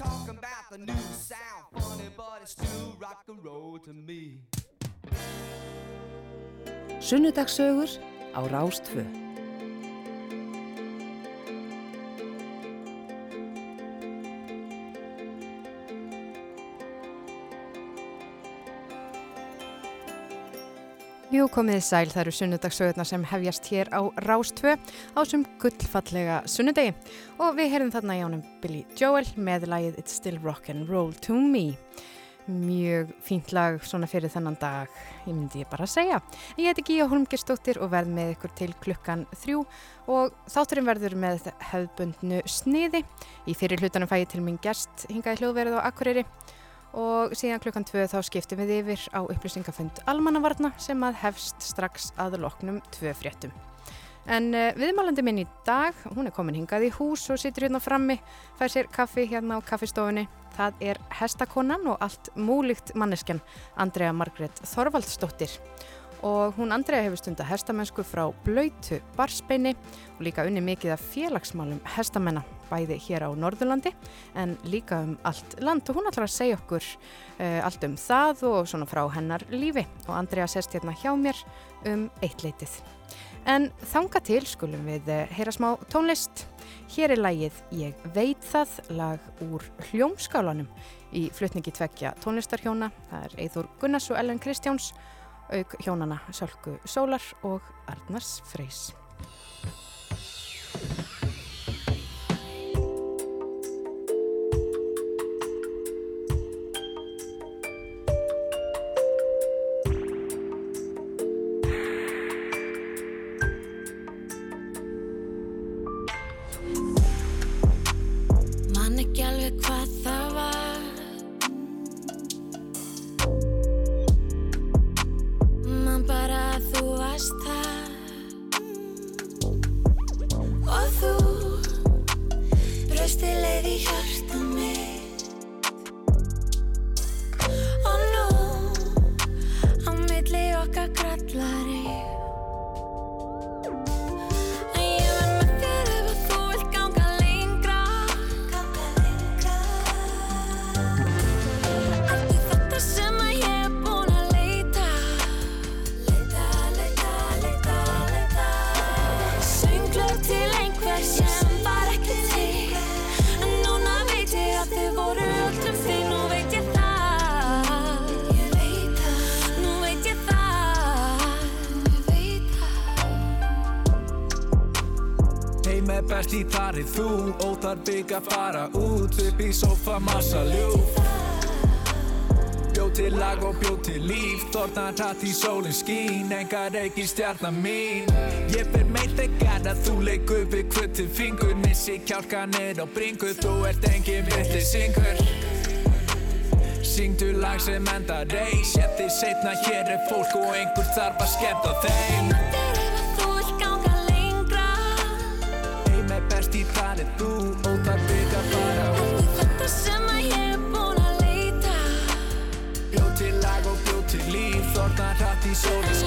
talking about the new sound, funny, but it's still rock and roll to me. Sunnudagssögur á Rástfö. Jú, komiði sæl, það eru sunnudagsögurnar sem hefjast hér á Rástfö á sem gullfallega sunnudegi og við heyrðum þarna í ánum Billy Joel með lagið It's Still Rock'n'Roll to Me. Mjög fínt lag svona fyrir þennan dag, ég myndi ég bara að segja. En ég heiti Gíja Holmgerstóttir og verð með ykkur til klukkan þrjú og þátturinn verður með hefðbundnu sniði. Í fyrir hlutanum fæ ég til minn gerst hingaði hljóðverð á Akureyri og síðan klukkan tvö þá skiptum við yfir á upplýsingafund almannavarna sem að hefst strax að loknum tvö fréttum. En uh, viðmálandi minn í dag, hún er komin hingað í hús og situr hérna frammi, fær sér kaffi hérna á kaffistofunni. Það er hestakonan og allt múlíkt manneskjan Andrea Margrét Þorvaldsdóttir. Og hún Andrea hefur stunda hestamennsku frá blöytu barsbeini og líka unni mikið af félagsmálum hestamenna bæði hér á Norðurlandi en líka um allt land og hún ætlar að segja okkur uh, allt um það og svona frá hennar lífi og Andrea sest hérna hjá mér um eitt leitið. En þanga til skulum við uh, heyra smá tónlist. Hér er lagið Ég veit það, lag úr hljómskálanum í flutningi tveggja tónlistarhjóna. Það er Eithur Gunnars og Ellen Kristjáns, auk hjónana Sölku Sólar og Arnars Freys. Óþar bygg að fara út Upp í sofa massa ljúf. Bjóð til lag og bjóð til líf Þorna hratt í sólinn skín Engar ekki stjarnar mín. Ég ber meitt ekkert að þú leikur við kvötu fingur Missi kjálkanir á bringu Þú ert engin villi syngur. Syngdu lag sem enda rey Sér þig setna hér er fólk og einhver þarf að skemmta þeim so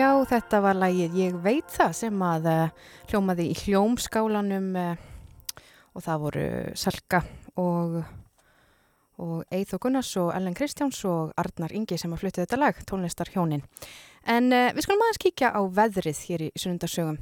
Já, þetta var lægið Ég veit það sem að uh, hljómaði í hljómskálanum uh, og það voru Salka og, og Eithó Gunnars og Ellen Kristjáns og Arnar Ingi sem að flutti þetta lag, tónlistar hjónin. En uh, við skulum aðeins kíkja á veðrið hér í sunnundarsögum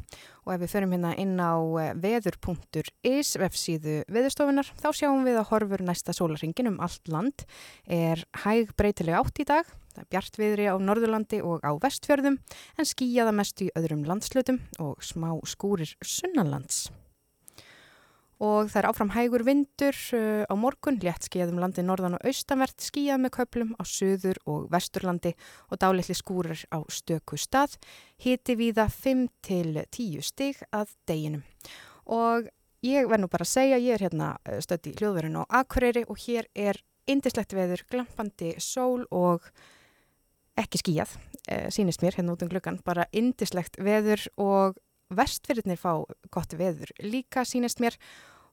og ef við förum hérna inn á uh, veður.is vefsíðu veðurstofunar þá sjáum við að horfur næsta sólaringin um allt land er hæg breytileg átt í dag Það er bjart viðri á Norðurlandi og á vestfjörðum en skýjaða mest í öðrum landslutum og smá skúrir sunnanlands. Og það er áfram hægur vindur uh, á morgun, létt skýjaðum landi norðan og austanvert, skýjað með köplum á söður og vesturlandi og dálitli skúrir á stöku stað, hiti víða 5 til 10 stig að deginum. Og ég verð nú bara að segja, ég er hérna uh, stödd í hljóðverðinu á Akureyri og hér er indislegt veður, glampandi sól og ekki skýjað, e, sínist mér hérna út um gluggan, bara indislegt veður og vestfyrirnir fá gott veður líka sínist mér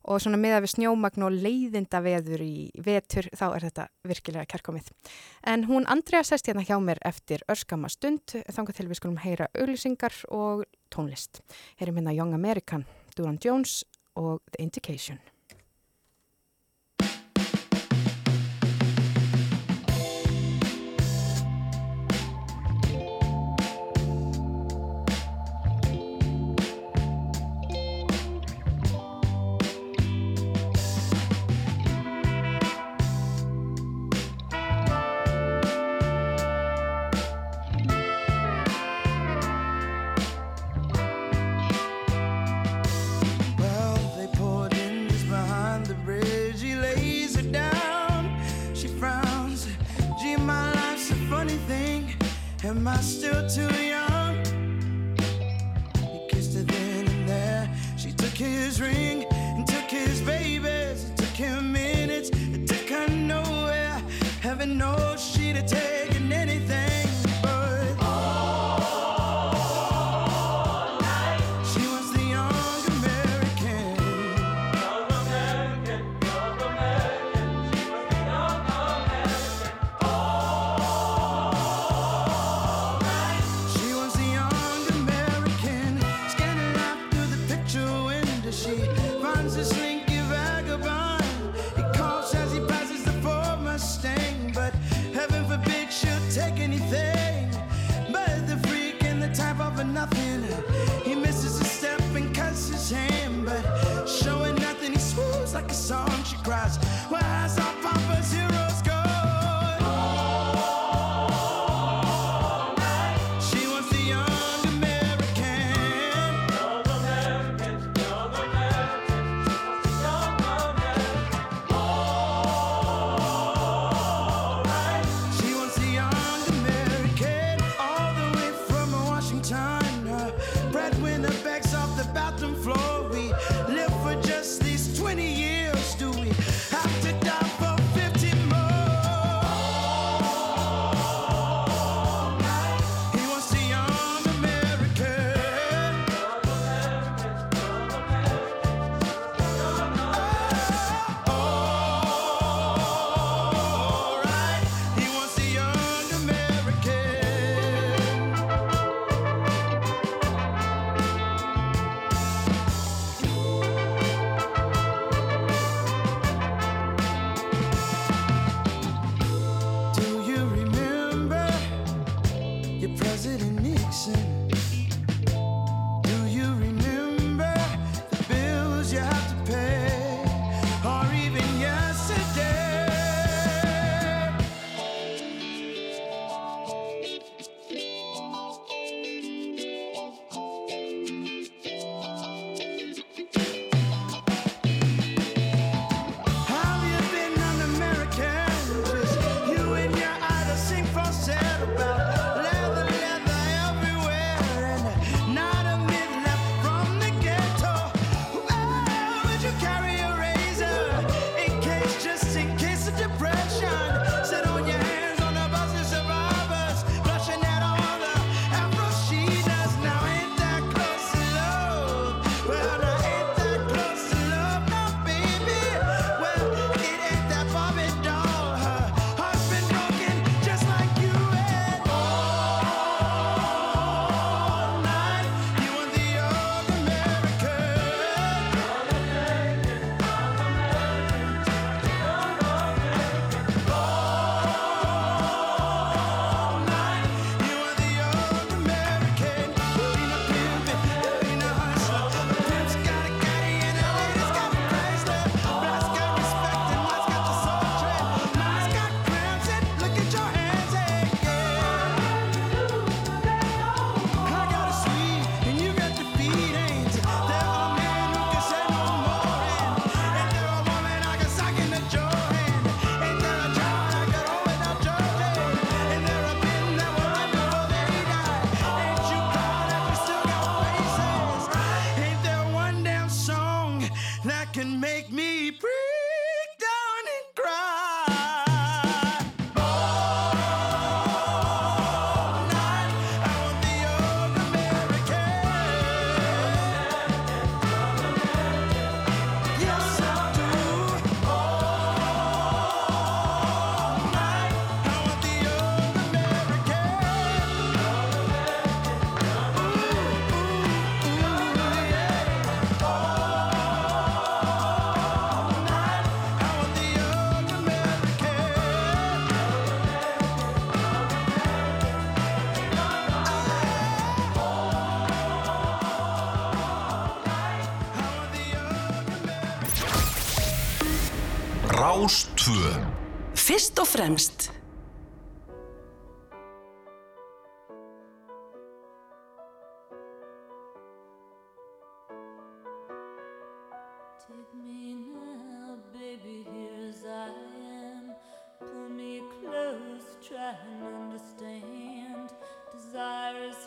og svona miða við snjómagn og leiðinda veður í vetur þá er þetta virkilega kærkomið. En hún Andrea sest hérna hjá mér eftir örskama stund, þangað til við skulum heyra auglýsingar og tónlist. Heyrim hérna Young American, Duran Jones og The Indication. Am I still too young?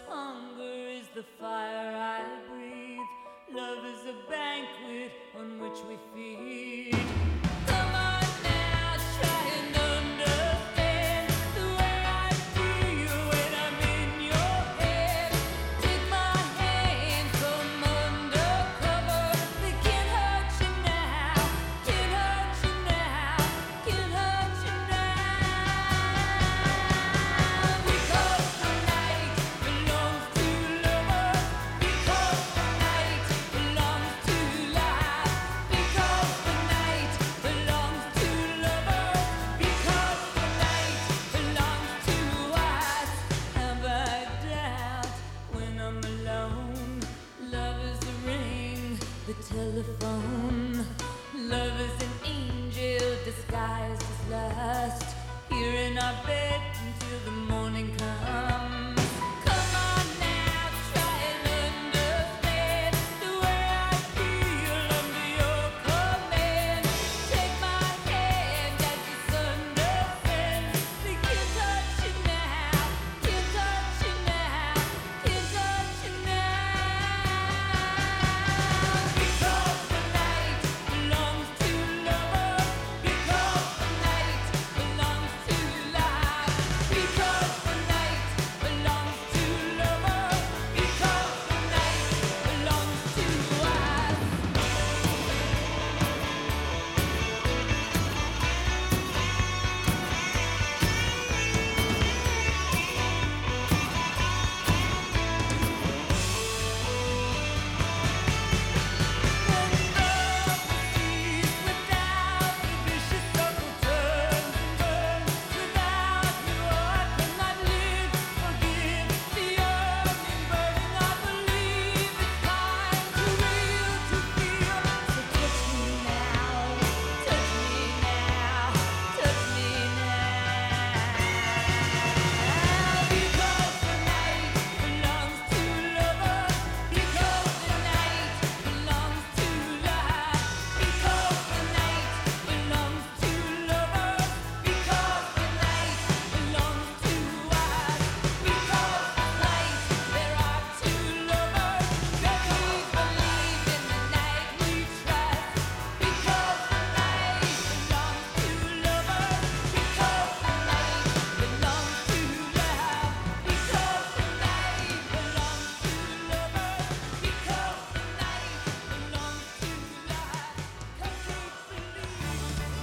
Hunger, is the fire I breathe. Love is a banquet on which we feed. Telephone. Love is an angel disguised as lust. Here in our bed until the morning comes.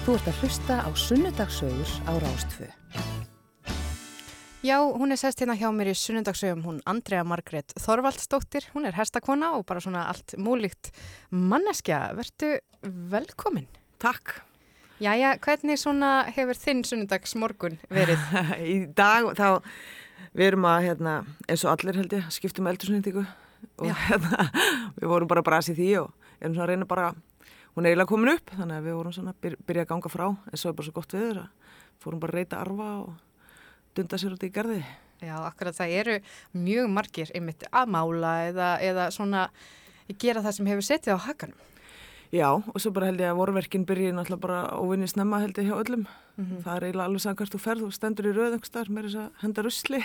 Þú ert að hlusta á Sunnudagssögur á Rástfö. Já, hún er sest hérna hjá mér í Sunnudagssögum, hún Andrea Margrét Þorvaldsdóttir, hún er hestakona og bara svona allt múlíkt manneskja. Vertu velkomin. Takk. Jæja, hvernig svona hefur þinn sunnudagsmorgun verið? Í dag þá við erum að, hérna, eins og allir held ég, skiptum eldursnýtingu og hérna, við vorum bara að brasi í því og erum svona að reyna bara, hún er eiginlega komin upp, þannig að við vorum svona byr, byrja að ganga frá, en svo er bara svo gott viður að fórum bara að reyta arfa og dunda sér út í garði. Já, akkurat það eru mjög margir einmitt að mála eða, eða svona gera það sem hefur setið á hakanum. Já, og svo bara held ég að vorverkin byrji náttúrulega bara óvinni snemma held ég hjá öllum. Það er eiginlega alveg samkvæmt þú ferð, þú stendur í rauðangstar með þess að henda rusli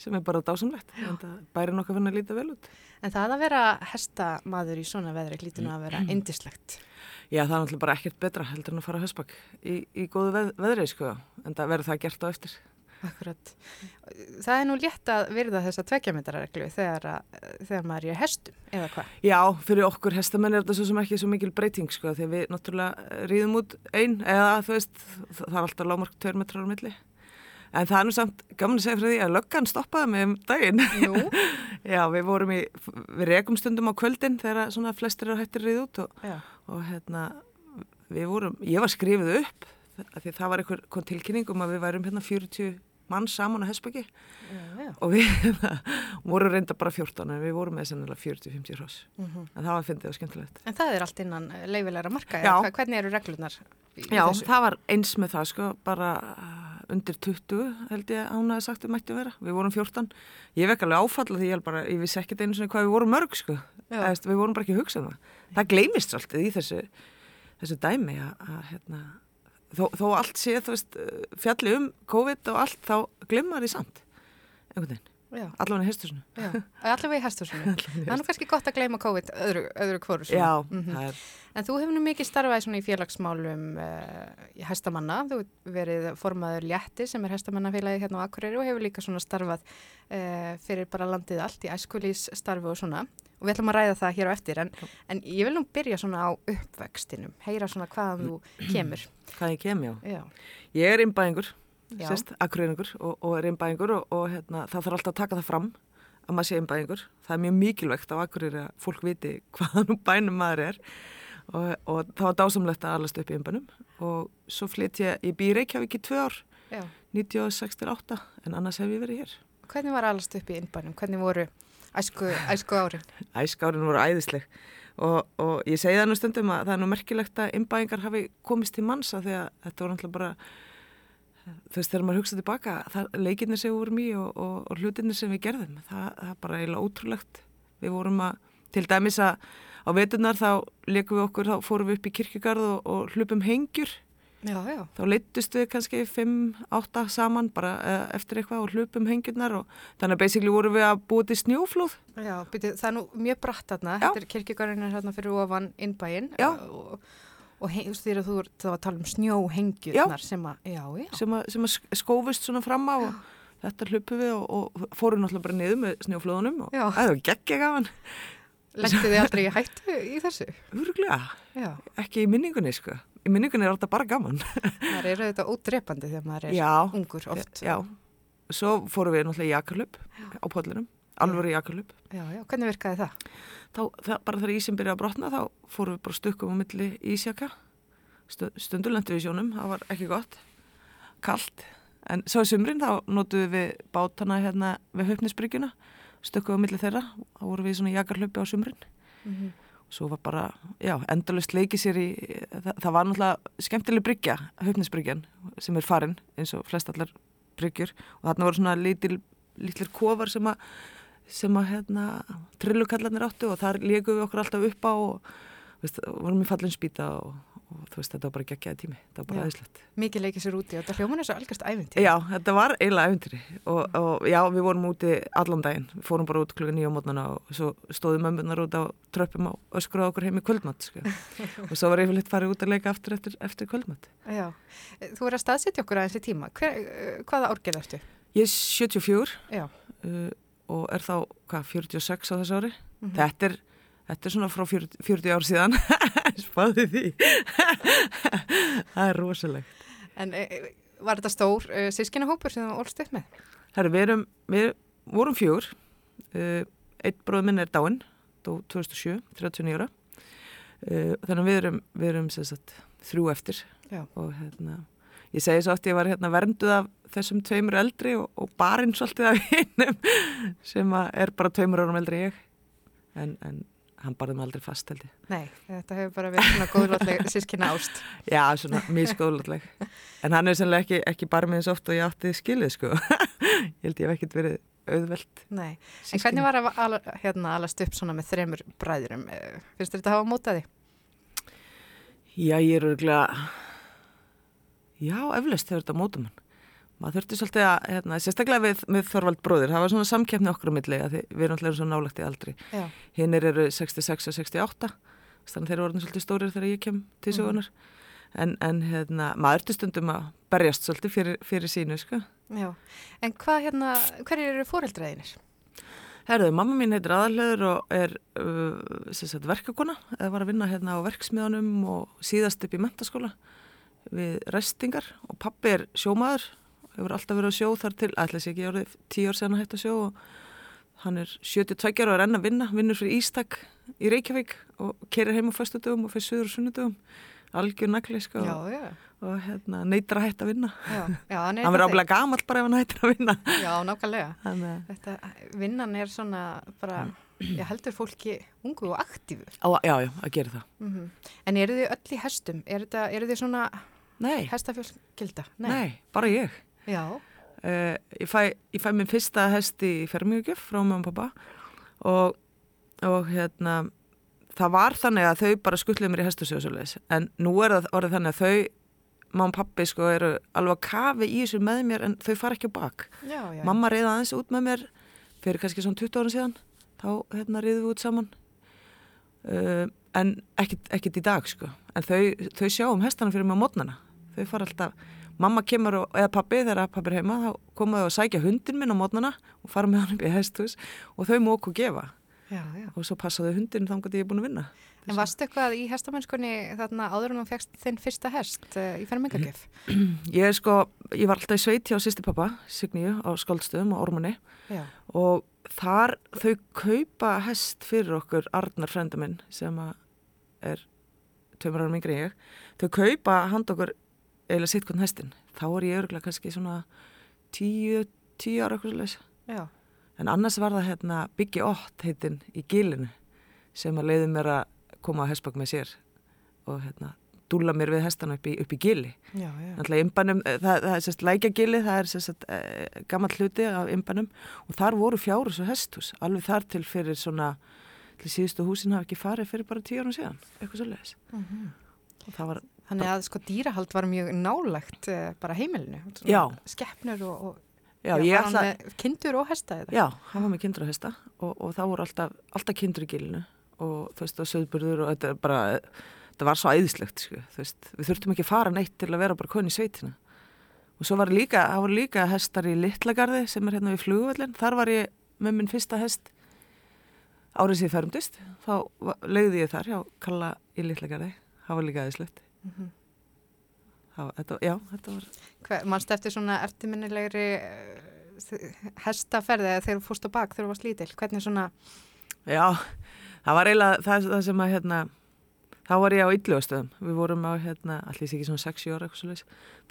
sem er bara dásamlegt. En það bæri nokkað fyrir að líta vel út. En það að vera hestamaður í svona veðri lítur nú að vera indislegt. Já, það er náttúrulega bara ekkert betra heldur en að fara höstbakk í, í góðu veð, veðri, sko. En það verður það gert á eftir. Akkurat. Það er nú létt að virða þessa tveggjametrarreglu þegar, þegar maður er í hestum, eða hvað? Já, fyrir okkur hestamenn er þetta svo sem ekki svo mikil breyting, sko, að við náttúrulega rýðum út einn, eða þú veist, það er alltaf lágmark tveir metrar á milli. En það er nú samt gaman að segja fyrir því að löggan stoppaði mig um daginn. Já, við vorum í, við rekum stundum á kvöldin þegar svona flestir eru hættir rýð út og, og hérna, við vorum, ég var skrifið upp því að það var einhver kon tilkynning um að við værum hérna 40 mann saman á Hesbæki og við vorum reynda bara 14 en við vorum með sennilega 40-50 hross. Mhm. en það var fyndið og skemmtilegt. En það er allt innan eh, leyfilegra marka, hva- hvernig eru í Já, þessu? það var eins með það sko, bara undir 20 held ég að hún hafi sagt við mættum vera. Við vorum 14. Ég vekk alveg áfalla því ég, held bara, ég vissi ekkert einu svona hvað við vorum mörg sko. Já. Eða, veist, við vorum bara ekki að hugsa um það. Það gleymist svolítið í þessu, þessu dæmi að, að hérna, þó, þó allt sé þú veist fjalli um COVID og allt þá glemar því samt. Einhvern veginn, allavega í hestursinu. já, allavega í hestursunni. það er nú kannski gott að gleyma COVID öðru, öðru svona. Já, Mhm. það er, En þú hefur nú mikið starfað svona í félagsmálum uh, í hestamanna, þú verið formaður Létti sem er hestamannafélagi hérna á Akureyri og hefur líka starfað uh, fyrir bara landið allt í æskulís starfi og svona og við ætlum að ræða það hér á eftir en, en ég vil nú byrja svona á uppvextinum, heyra svona hvaðan þú kemur. hvað ég kem, já. Já, Ég er innbæðingur. Sérst, akkurýringur og, og er innbæðingur og, og hérna, það þarf alltaf að taka það fram að maður sé innbæðingur. Það er mjög mikilvægt á akkurýri að fólk viti hvaðan úr bænum maður er og, og það var dásamlegt að alast upp í innbænum og svo flytt ég, ég bý í Reykjavík í tvö ár, já. 96-8 en annars hef ég verið hér. Hvernig var allast upp í innbænum? Hvernig voru æsku, æsku árin? Æskárin voru æðisleg og, og ég segi það nú stundum að það er nú merkilegt að innbæðingar hafi komist til mansa því að þetta voru náttúrulega bara þú veist þegar maður hugsa tilbaka það, leikirnir sem við vorum í og, og, og hlutinir sem við gerðum það, það er bara eiginlega ótrúlegt. Við vorum að, til dæmis að á veturnar þá leikum við okkur þá fórum við upp í kirkjugarð og, og hlupum hengjur. Já, já. þá leittust við kannski 5-8 saman bara eh, eftir eitthvað og hlupum hengjurnar og þannig að basically vorum við að búa til snjóflóð. Já, byrju, það er nú mjög bratt þarna, þetta er kirkjugarinn er hérna fyrir ofan innbæinn. Og, og þú veist þú ert þá að tala um snjóhengjurnar sem að, já, já, sem að, sem að sk- skófist svona fram á og þetta hlupum við og, og fórum náttúrulega bara niður með snjóflóðunum og það var geggja gaman. Lendið þið aldrei í hættu í þessu? Huruglega, Já, ekki í minningunni sko. Í minningunni er þetta bara gaman. Það er auðvitað ódrepandi þegar maður er Já, ungur oft. já. Svo fórum við náttúrulega í jakarlöp á podlinum, alvöru jakarlöp Já, já, hvernig virkaði það? Þá, það, bara þegar ísinn byrjaði að brotna þá fórum við bara stukkum á milli ísjaka. Stu, stundum lentum við sjónum það var ekki gott, kalt. En svo í sumrin þá notuðum við bátana hérna við höfnisbryggjuna stukkum á milli þeirra, þá vorum við í svona jakarlöpi á sumrin. Mhm. svo var bara, já, endalust leikið sér í, það, það var náttúrulega skemmtileg bryggja, höfnisbryggjan sem er farin eins og flest allar bryggjur. Og þarna voru svona lítil, lítilir kofar sem að sem að hérna trillukallarnir áttu og þar lékum við okkur alltaf upp á og veist, vorum í fallin spýta og, og þú veist, þetta var bara geggjaði tími þetta var bara aðeinslegt. Mikið leikið sér úti og þetta hljóman er svo algjörst æfinti. Já, þetta var eiginlega æfintýri og, og já, við vorum úti allan daginn, við fórum bara út klukka nýja á mótnana og svo stóðum mömmunar út á tröppum og öskruða okkur heim í kvöldmatt sko. og svo var yfirleitt farið út að leika aftur eftir, eftir kvöldmatt. Já. Þú er að staðsetja okkur aðeins í tíma. Hver, eh, hvaða árgerð ertu? Ég 74 Já. uh, og er þá, hvað, 46 á þessu ári. Mhm. Þetta er Þetta er svona frá 40, 40 ár síðan, spáði því. það er rosalegt. En e, var þetta stór e, sískinahópur sem þú ólst upp með? Herru, við, erum, við vorum fjögur, uh, eitt bróð minn er dáinn, dó 2007, 39 ára, uh, þannig að við erum, við erum sagt, þrjú eftir Já. og hérna, ég segi svo oft ég var hérna vernduð af þessum tveimur eldri og, og barinn svolítið af hinnum sem er bara tveimur árum eldri ég, en, en hann barði mig aldrei fast held ég. Nei, þetta hefur bara verið svona góðlátlega sískina ást. Já, svona mískóðlega. En hann er sannlega ekki, ekki bara með eins oft og ég átti skilið, sko. ég held ég hef ekkert verið auðvelt. Nei, en hvernig var að ala, hérna alast upp svona með þremur bræðurum? Eh, Finnst þetta að hafa mótaði? Já, ég er örgulega, já, eflaust hefur þetta mótum hann. Maður þurfti svolítið að, hérna, sérstaklega við, með Þorvald bróðir, það var svona samkeppni okkur á milli, að við erum alltaf svo nálagt í aldri. Já. Hinnir eru 66 og 68, þannig þeir eru orðin svolítið stórir þegar ég kem til sögunar. En, en hérna, maður ertu stundum að berjast svolítið fyrir, fyrir sínu, sko. En hvað hérna, hverjir eru fóreldraðinir? Herðu, mamma mín heitir aðalheður og er uh, verkakona, eða var að vinna hérna á verksmiðanum og síðast upp í mentaskóla við restingar og pappi er sjómaður, hefur alltaf verið á sjó þar til, ætla sér ekki árið tíu ár sen að hætta sjó og hann er 72 ára og er enn að vinna, vinnur fyrir Ístak í Reykjavík og kerir heim á föstudöfum og fyrir söður og sunnudöfum, algjör nagli sko Já, já. og hérna, neytir að hætta að vinna Já, já, hann er verður áblega gamall bara ef hann hættir að vinna Já, nákvæmlega. Þannig Þetta, vinnan er svona bara, ég heldur fólki ungu og aktífu. Á, já, já, að gera það Mm En eru þið öll í hestum? Er þið svona Nei, hestafjölskylda? nei, bara ég Já, uh, ég, fæ, ég fæ minn fyrsta hest í fermingugjöf frá mamma og pappa og, og hérna það var þannig að þau bara skuttluðu mér í hestusjóðsjóðleis en nú er það orðið þannig að þau mamma og pappi sko eru alveg að kafi í þessu með mér en þau fara ekki á bak. Já, já. mamma reyði aðeins út með mér fyrir kannski svona 20 ára síðan. Þá hérna reyðum við út saman. Uh, en ekkit, ekkit í dag sko. En þau, þau sjá um hestana fyrir mig á mótnana þau fara alltaf mamma kemur og, eða pappi þegar pappi er heima þá koma þau að sækja hundin minn á mótnana og fara með hann upp í hesthús og þau móku gefa Já, já. og svo passaðu hundin þannig að ég er búin að vinna En varstu eitthvað í hestamennskunni þarna áður en þú fegst þinn fyrsta hest uh, í fermingagjöf? ég er sko, ég var alltaf í sveit hjá sýsti pappa Signíu á skáldstöðum og Ormunni Já. og þar þau kaupa hest fyrir okkur Arnar frenda minn sem að er tveimur árum yngri ég þau kaupa hand okkur eða sitt hvern hestin þá er ég örgulega kannski svona tíu, tíu ára okkur leys en annars var það hérna Biggi Ott heitin í gilinu sem að leiði mér að koma á hestbakk með sér og hérna dúla mér við hestana upp í, upp í gili. Já, já. Náttúrulega imbanum, eh, það, það er sérst lækjagili, það er sérst e, gammal hluti af imbanum og þar voru fjárus og hesthús, alveg þar til fyrir svona, til síðustu húsin hafa ekki farið fyrir bara tíu árum síðan, eitthvað svo leiðis. Og það var, Þannig að sko dýrahald var mjög nálægt uh, bara heimilinu. Já. Skeppnur og, og já, var ég hann með kindur og hesta eða? já, hann var með kindur og hesta og, og það voru alltaf, alltaf kindur í gilinu og þú veist, og söðburður og þetta er bara, þetta var svo æðislegt, sko, þú veist, við þurftum ekki að fara neitt til að vera bara koni í sveitina. Og svo var líka, það voru líka hestar í Littlagarði sem er hérna við flugvöllin. Þar var ég með minn fyrsta hest árið sér fermdist. Þá leigði ég þar hjá Kalla í Littlagarði. Það var líka aðeinslegt. Mhm. Það var, þetta, já, þetta var, manstu eftir svona eftirminnilegri uh, hestaferði eða þegar þú fórst á bak þegar þú varst lítil? Hvernig svona, já, það var eiginlega það, það sem að, hérna, þá var ég á yllugastöðum. Við vorum á, hérna, allir sé ekki svona 6 ára.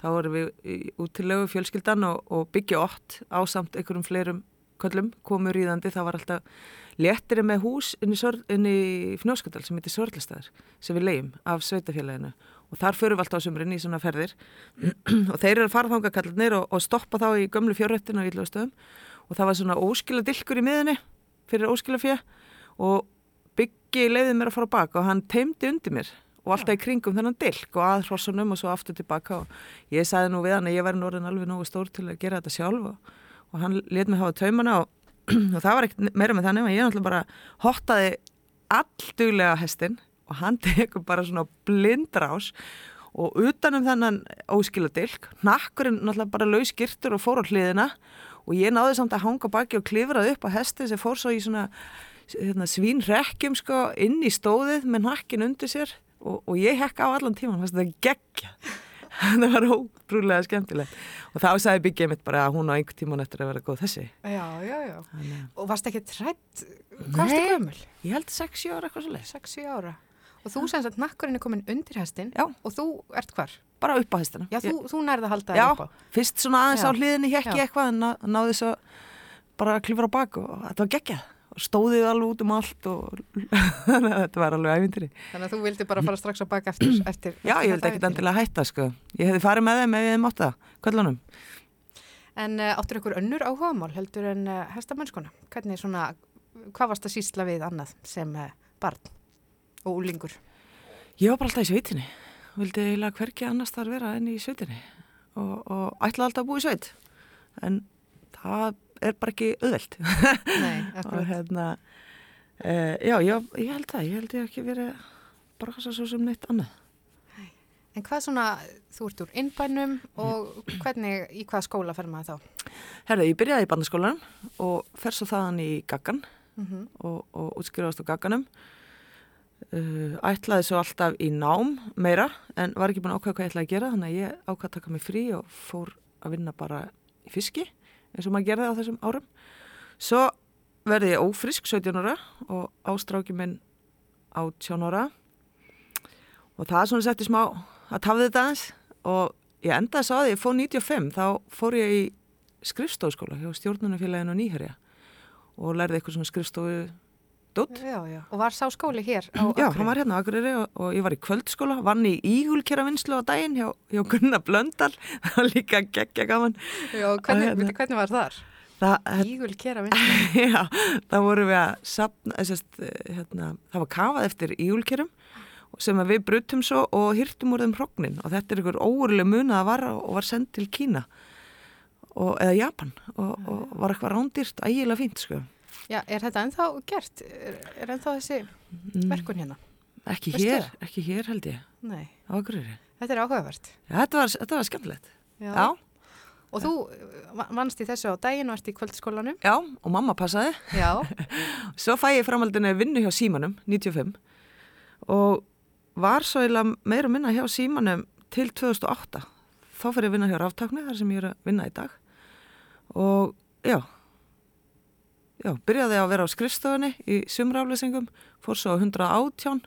Þá vorum við út til lögu fjölskyldan og, og byggja ótt á samt einhverjum fleirum köllum, komur ríðandi, það var alltaf léttir með hús inn í, í Fnjóskadal sem heitir Sörlistæður sem við leiðum af sveitafélaginu og þar förum við alltaf á sumrin í svona ferðir. Og þeir eru að fara þanga kallarnir og, og stoppa þá í gömlu fjörrættinu á Íllastöðum og það var svona óskila dilkur í miðinni fyrir óskila fjö og byggi leiði mér að fara á bak og hann teimdi undir mér og alltaf í kringum þennan dilk og að hrossunum og svo aftur tilbaka og ég sagði nú við hann að ég væri nú orðin alveg nógu stór til að gera þetta sjálf og, og hann let mig hafa taumana og, og það var ekkert meira með þannig að ég náttúrulega bara hottaði allduglega hestin og hann tekur bara svona blindraus og utanum þennan óskila dilk, nakkurinn náttúrulega bara laus girtur og fór á hliðina og ég náði samt að hanga baki og klifraði upp á hesti sem fór svo í svona hérna, svínrekkjum sko inn í stóðið með nakkin undir sér og, og ég hekka á allan tíman, þetta geggja það var ótrúlega skemmtilegt og þá sagði byggið mitt bara að hún á einhver tíman eftir að vera góð þessi já, já, já. Þannig, Og varst ekki trætt, hvað varstu Nei. gömul? ég held 6 ára eitthvað svo leið 6-7 ára. Og þú sem sagt nakkurinn er komin undir hestin Já. og þú ert hvar? bara upp á hestina Já, þú, þú nærði að halda Já, það upp á. fyrst svona aðeins Já. á hliðinni hekki Já. eitthvað en ná, náði bara að klifra á bak og þetta var geggjað stóðið alveg út um allt og að þetta var alveg ævintýri Þannig að þú vildi bara fara strax á bak eftir. eftir Já, ég vildi ekkit endilega hætta sko ég hefði farið með þeim ef ég hefði mátt það kvöldunum En uh, áttur ykkur önnur áhugamál heldur en uh, hestamennskona? Hvernig svona, hvað varst að sýsla við annað sem uh, barn og úlingur? Ég var bara alltaf í sveitinni. Vildi eiginlega hverki annars þar vera enn í sveitinni. Og, og ætlaði alltaf að búa í sveit. En það er bara ekki Nei, og hérna uh, já, ég, ég held það, ég held ég ekki verið bara hvað svo sem neitt annað. En hvað svona, þú ert úr innbænum og hvernig, í hvað skóla fer maður þá? Herði, ég byrjaði í bandaskólanum og fer svo þaðan í gaggan Mm og, og útskrifast á gagganum. Uh, ætlaði svo alltaf í nám meira en var ekki búin að ákvæða hvað ég ætlaði að gera þannig að ég ákvæða að taka mig frí og fór að vinna bara í fiski eins og maður gerði á þessum árum. Svo verði ég ófrisk 17 ára og ástráki minn 18 ára og það svona setti smá að tafði þetta aðeins og ég endaði svo að ég fór 95 þá fór ég í skrifstofskóla hjá stjórnunafélaginu Nýherja og lærði eitthvað svona skrifstofu dótt. Já, já. Og var sá skóli hér á Já, Akureyri? hann var hérna á Akureyri og, og ég var í kvöldskóla, vann í ígulkera vinslu á daginn hjá, hjá Gunnar Blöndal, það var líka geggja gaman. Já, hvernig, hérna. hérna. hvernig var þar? Það, Ígul kera vinn. já, það voru við að sapna, sest, hérna, það var kafað eftir ígulkerum sem við brutum svo og hýrtum úr þeim hrognin og þetta er ykkur óurlega munað að vara og var sendt til Kína og, eða Japan og, og var eitthvað rándýrt, ægilega fínt sko. Já, er þetta ennþá gert? Er, er ennþá þessi verkun hérna? Ekki Veistu hér, ekki hér held ég, Nei, á Akureyri. þetta er áhugavert. Já, þetta var, þetta var skemmtilegt. Já, Og þú uh, vannst í þessu á daginn og ert í kvöldskólanum? já, og mamma passaði. Já. Svo fæ ég framhaldinu vinnu hjá Símanum, 95 og var svo eiginlega meira minna hjá Símanum til 2008. Þá fyrir ég að vinna hjá Ráftakni, þar sem ég er að vinna í dag. Og já, já, byrjaði að vera á skrifstofunni í sumraflesingum, fór svo á 118,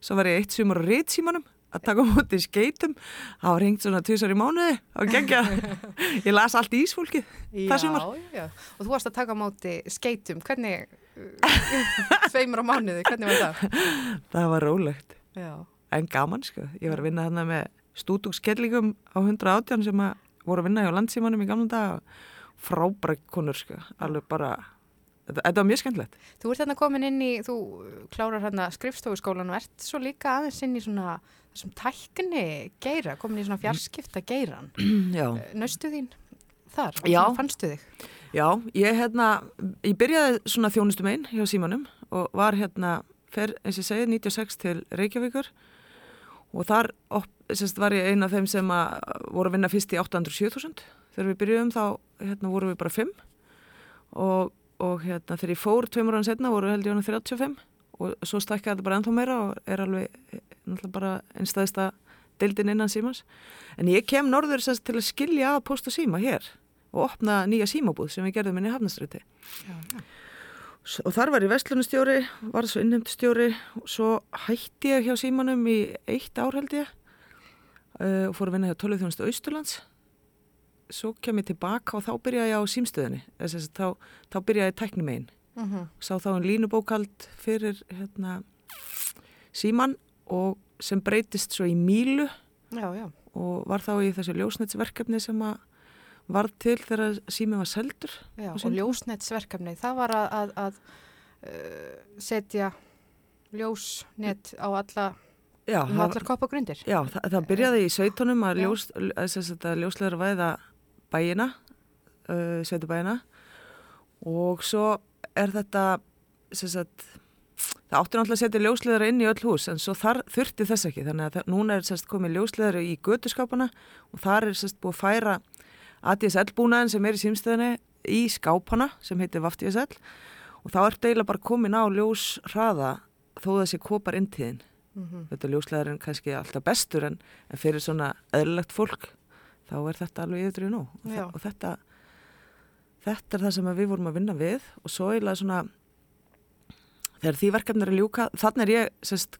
svo var ég eitt sumur á ritsímanum að taka í skeitum, það var hengt svona tvisar í mánuði og gengja, ég las allt í ísfólkið, það sumar. Já, já. Og þú varst að taka móti skeitum. Hvernig, uh, tveimur á mánuði, hvernig var það? Það var rólegt. Já. en gaman sko. Ég var að vinna þarna með stúdungskellingum á 118 sem að voru að vinna hjá landsímanum í gamla dag og frábæra konur sko. Alveg bara, þetta, var mjög skemmtilegt. Þú ert hérna komin inn í, þú klárar hérna skrifstofuskólan og ert svo líka aðeins inn í svona þessum tækni geira, komin í svona fjarskipta geiran. Já. Naustu þín þar? Já. Fannstu þig? Já, ég hérna, ég byrjaði svona þjónustum einn hjá símanum og var hérna, fer, eins og ég segi, 96 til Reykjavíkur og þar op, sérst, var ég eina af þeim sem að voru að vinna fyrst í 807.000 þegar við byrjuðum þá hérna, voru við bara 5 og, og hérna, þegar ég fór tveimur án setna voru held ég hann 35 og svo stækkaði þetta bara ennþá meira og er alveg eh, náttúrulega bara einstæðista deildin innan símans. En ég kem norður sérst, til að skilja að post og síma hér og opna nýja símabúð sem við gerðum inn í Hafnaströyti og þar var ég vestlunustjóri, var svo innheimtustjóri. Og svo hætti ég hjá símanum í eitt ár held ég uh, og fór að vinna hjá Tölvþjónustu Austurlands svo kem ég tilbaka og þá byrjaði ég á símstöðinni. Þess að þá, þá byrjaði ég tæknum einn Mm sá þá en línubókald fyrir hérna, síman og sem breytist svo í mílu. Já, já. og var þá í þessu ljósnetsverkefni sem að varð til þegar sími var seldur Já, og ljósnetsverkefni, það var að, að, að uh, setja ljósnet á alla, um allar koppagrundir. Já, það, það byrjaði í sveitunum að, ljós, að ljóslegar væða bæina, uh, sveitubæina og svo er þetta, sagt, það átti náttúrulega að setja ljóslegar inn í öll hús en svo þar þurfti þess ekki. Þannig að núna er sérst komið ljóslegar í götuskápana og þar er sérst búið að færa ADSL búnaðin sem er í símstöðinni í skápana sem heitir VAFTSL og þá er deila bara komin á ljósraða þó þessi kopar intíðin Mhm. þetta ljóslegar er kannski alltaf bestur en, en fyrir svona eðlilegt fólk þá er þetta alveg yfir nú. Og, þa- og þetta þetta er það sem við vorum að vinna við. Og svo eiginlega svona þegar því verkefni er ljúka þannig er ég sest,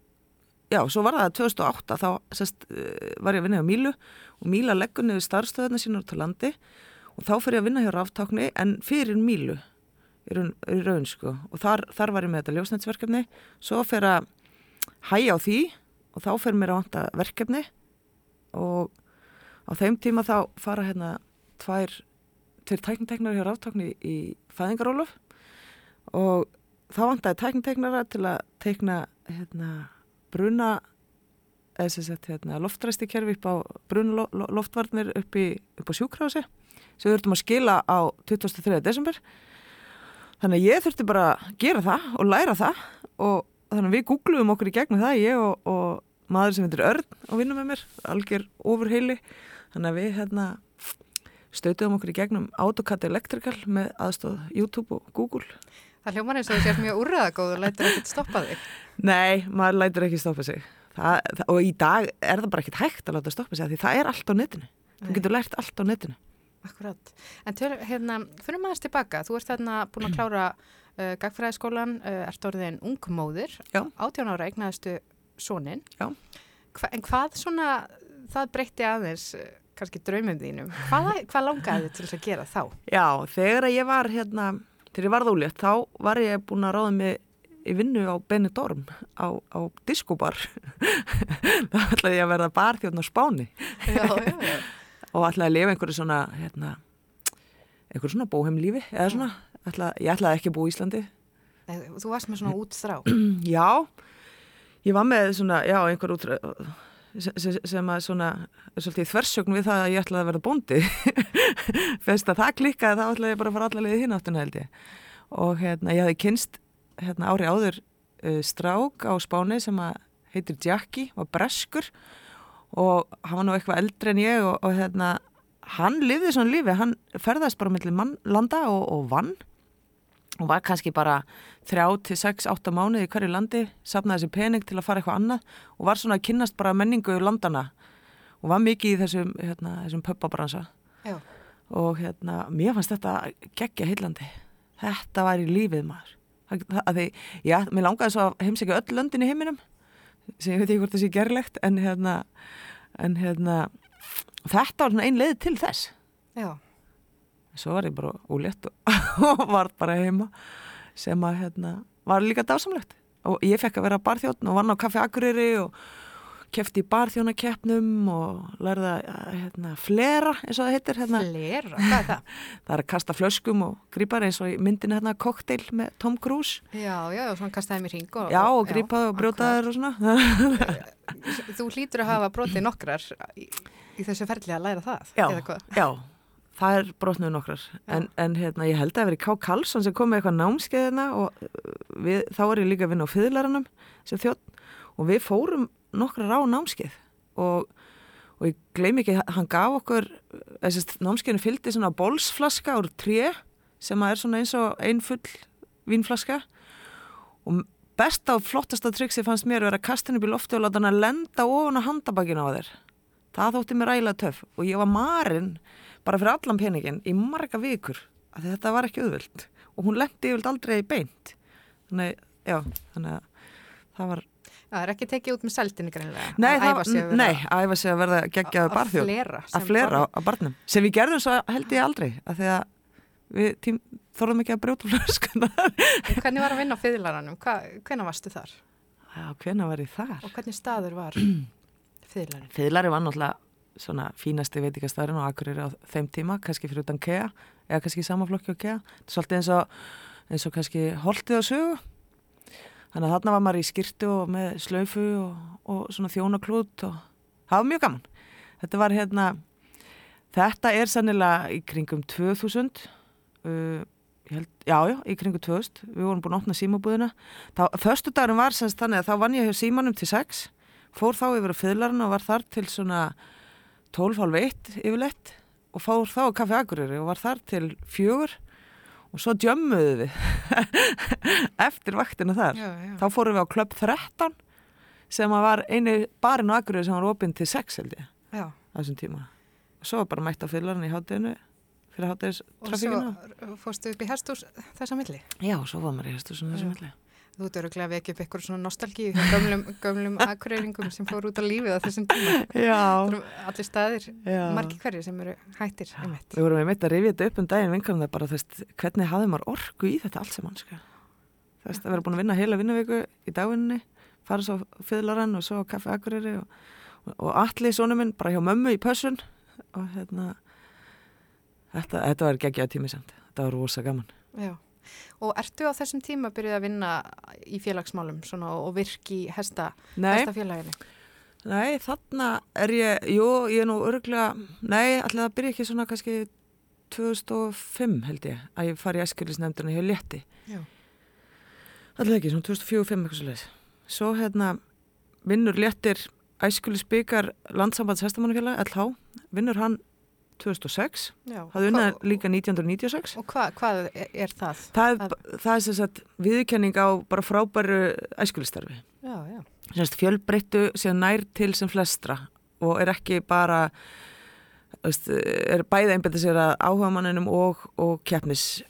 já, svo var það 2008 þá sest, eh, var ég að vinna hjá Mílu. Og Míla leggur niður starfstöðuna sína út á landi. Og þá fyrir ég að vinna hjá ráftákni en fyrir Mílu raun, í raun sko. Og þar, þar var ég með þetta ljósnætsverkefni svo fyrir að hæja á því og þá fyrir mér að vanta verkefni. Og á þeim tíma þá fara hérna tvær tveir tækniteknar hjá ráftákni í fæðingarólof og þá vantaði tækniteknara til að teikna hérna bruna hérna loftræsti kerfi upp á bruna lo, lo, loftvarnir upp, í, upp á sjúkrási sem við þurftum að skila á 23. desember þannig að ég þurfti bara að gera það og læra það og þannig að við googluðum okkur í gegnum það ég og, og maður sem heitir Örn og vinnum með mér, algjör ofurheili þannig að við hérna stötuðum okkur í gegnum AutoCAD Electrical með aðstóð YouTube og Google Það hljómar eins og þú sért mjög úrraðagóð og lætur ekkert stoppa þig. Nei, maður lætur ekki stoppa sig það, það, og í dag er það bara ekkit hægt að láta stoppa sig því það er allt á netinu þú getur lært allt á netinu Akkurat. En til, hérna, fyrir maður tilbaka, þú ert þarna búin að klára uh, gagfræðiskólan, uh, ert orðin ungmóðir, Já. 18 ára eignaðistu. Hva, en hvað svona það breytti aðeins eh, kannski draumum þínum. Hvað, hvað langaði þið til þess að gera þá? Já, þegar ég var hérna, þegar ég varð ólétt, þá var ég búin að ráða mig í vinnu á Benidorm á, á diskobar. þá ætlaði ég að verða barþjóðn á Spáni Já, já, já. og ætlaði að lifa einhverju svona, hérna, einhverju svona bóheimlífi eða svona. Ætla, ég ætlaði ekki að búa í Íslandi. Þú varst með svona útþrá. Já, ég var með svona, já, einhver út sem, að svona, er þversögn við það að ég ætlaði að verða bóndi. Fyrst að það klikkaði þá ætlaði ég bara að fara allavega í hinn áttuna held ég. Og hérna, ég hafði kynst hérna, ári áður uh, strák á Spáni sem að heitir Jackie, var breskur og hann var nú eitthvað eldri en ég og, og hérna, hann lifði svona lífi, hann ferðast bara mellir landa og, og vann og var kannski bara þrjá til sex, átta mánuði í hverju landi, safnaði þessi pening til að fara eitthvað annað og var svona að kynnast bara menningu í landana og var mikið í þessum, hérna, þessum pöppabransa og hérna, mér fannst þetta geggja heillandi. Þetta var í lífið maður. Að því, já, mér langaði svo að heimsækja öll löndin í heiminum sem ég veit ekki hvort það sé gerlegt en hérna, en hérna þetta var svona ein leið til þess Já. Svo var ég bara úlétt og, var bara heima sem að hérna, var líka dásamlegt og ég fekk að vera barþjóðn og vann á kaffi Akureyri og kefti í barþjónakeppnum og lærði að hérna, flera eins og það heitir hérna. Flera, hvað er það? það er að kasta flöskum og grípar eins og myndinu hérna kokteil með Tom Cruise Já, já, og svona kastaði mér hring og, já og grípaði og brjótaði og svona. Þú hlýtur að hafa brotið nokkrar í, í þessu ferli að læra það, já, já það er brotnuð nokkrar en, en hérna, ég held að það veri K. Karlsson sem kom með eitthvað námskeiðina og við, þá er ég líka að vinna á fyrirlæranum sem þjótt og við fórum nokkrar á námskeið. Og, og ég gleym ekki, hann gaf okkur þessi námskeiðinu fylgdi svona bólsflaska úr tré sem er svona eins og ein full vínflaska. Og besta og flottasta triksi fannst mér að vera kastin upp í lofti og láta hann að lenda ofan á handabakina á þér. Það þótti mér ægilega töff. Og ég var marinn bara fyrir allan peningin í marga vikur að þetta var ekki auðvöld og hún lendi yfirlt aldrei beint þannig, já, þannig að það var Það er ekki tekið út með sældinni greinlega. Nei, að æfa sig að vera- nei, að sig að verða geggjaðu Að barþjóð. Að flera á, barnum. Sem við gerðum svo held ég aldrei. Að því að við tím, þorðum ekki að brjóta flöskuna. Hvernig var að vinna á fyrirlaranum? Hvernig varstu þar? Já, hvena var ég þar? Og hvernig staður var fyrirlarin? Fyðlari var náttúrulega svona fínasti veitikastæðurinn og akkurir á þeim tíma, kannski fyrir utan KEA, eða kannski í sama flokki á KEA. Svolítið eins og, eins og kannski holtið á sögu. Þannig að þarna var maður í skirtu og með slaufu og, og svona þjónaklút og það var mjög gaman. Þetta var hérna, þetta er sannilega í kringum 2000, uh, held, já, já, í kringum 2000, við vorum búin að opna símabúðina. Föstu dagurum var semst þannig að þá vann ég hjá símanum til 6, fór þá yfir á fyðlarinn og var þar til svona 12.30 yfirleitt og fór þá á kaffi Akureyri og var þar til fjögur og svo djömmuðu við eftir vaktina þar. Já, já. Þá fórum við á klöpp 13 sem var einu barinn á Akureyri sem var opinn til 6 held ég á þessum tíma. Og svo var bara mætt á fyllarinn í hátteginu fyrir háttegis Og svo fórstu upp í hestús þessa milli? Já, svo var maður í þessum Já. milli. Þú ert öruglega að vekja upp eitthvað svona nostalgíu hjá gömlum, gömlum akureyringum sem fór út á lífið á þessum tíma. Já, allir staðir, margi hverjir sem eru hættir einmitt. Við vorum einmitt að rifja þetta upp um daginn vinkarinn það bara, þú veist, hvernig hafði maður orku í þetta allt saman, sko. Þú veist, að vera búin að vinna heila vinnuviku í dagvinni, fara svo á fyrðlarann og svo á kaffi Akureyri og, og, og allir sonu minn bara hjá mömmu í pössun og hérna, þetta, þetta var geggjað tími samt. Þetta var rosa gaman. Já. Og ertu á þessum tíma byrjuð að vinna í félagsmálum svona, og virki í hesta, hestafélaginu? nei, þarna er ég, jú, ég er nú örglega, nei, allir það byrja ekki svona kannski 2005 held ég, að ég fari í æskjölisnefndina hjá Létti. Já. Allir ekki, svona 2004-2005 eitthvað svo leiðis. Svo hérna vinnur léttir æskulis byggar landsambands hestamannafélag, LH, vinnur hann 2006, Já. hafði unnað líka 1996. Og hva, hvað er, það? Það það er sem sagt viðkenning á bara frábæru æskulistarfi. Já, já. Sérst fjölbreyttu sem nær til sem flestra og er ekki bara veist, er bæði einbætti sér að áhuga manninum og, og keppnis,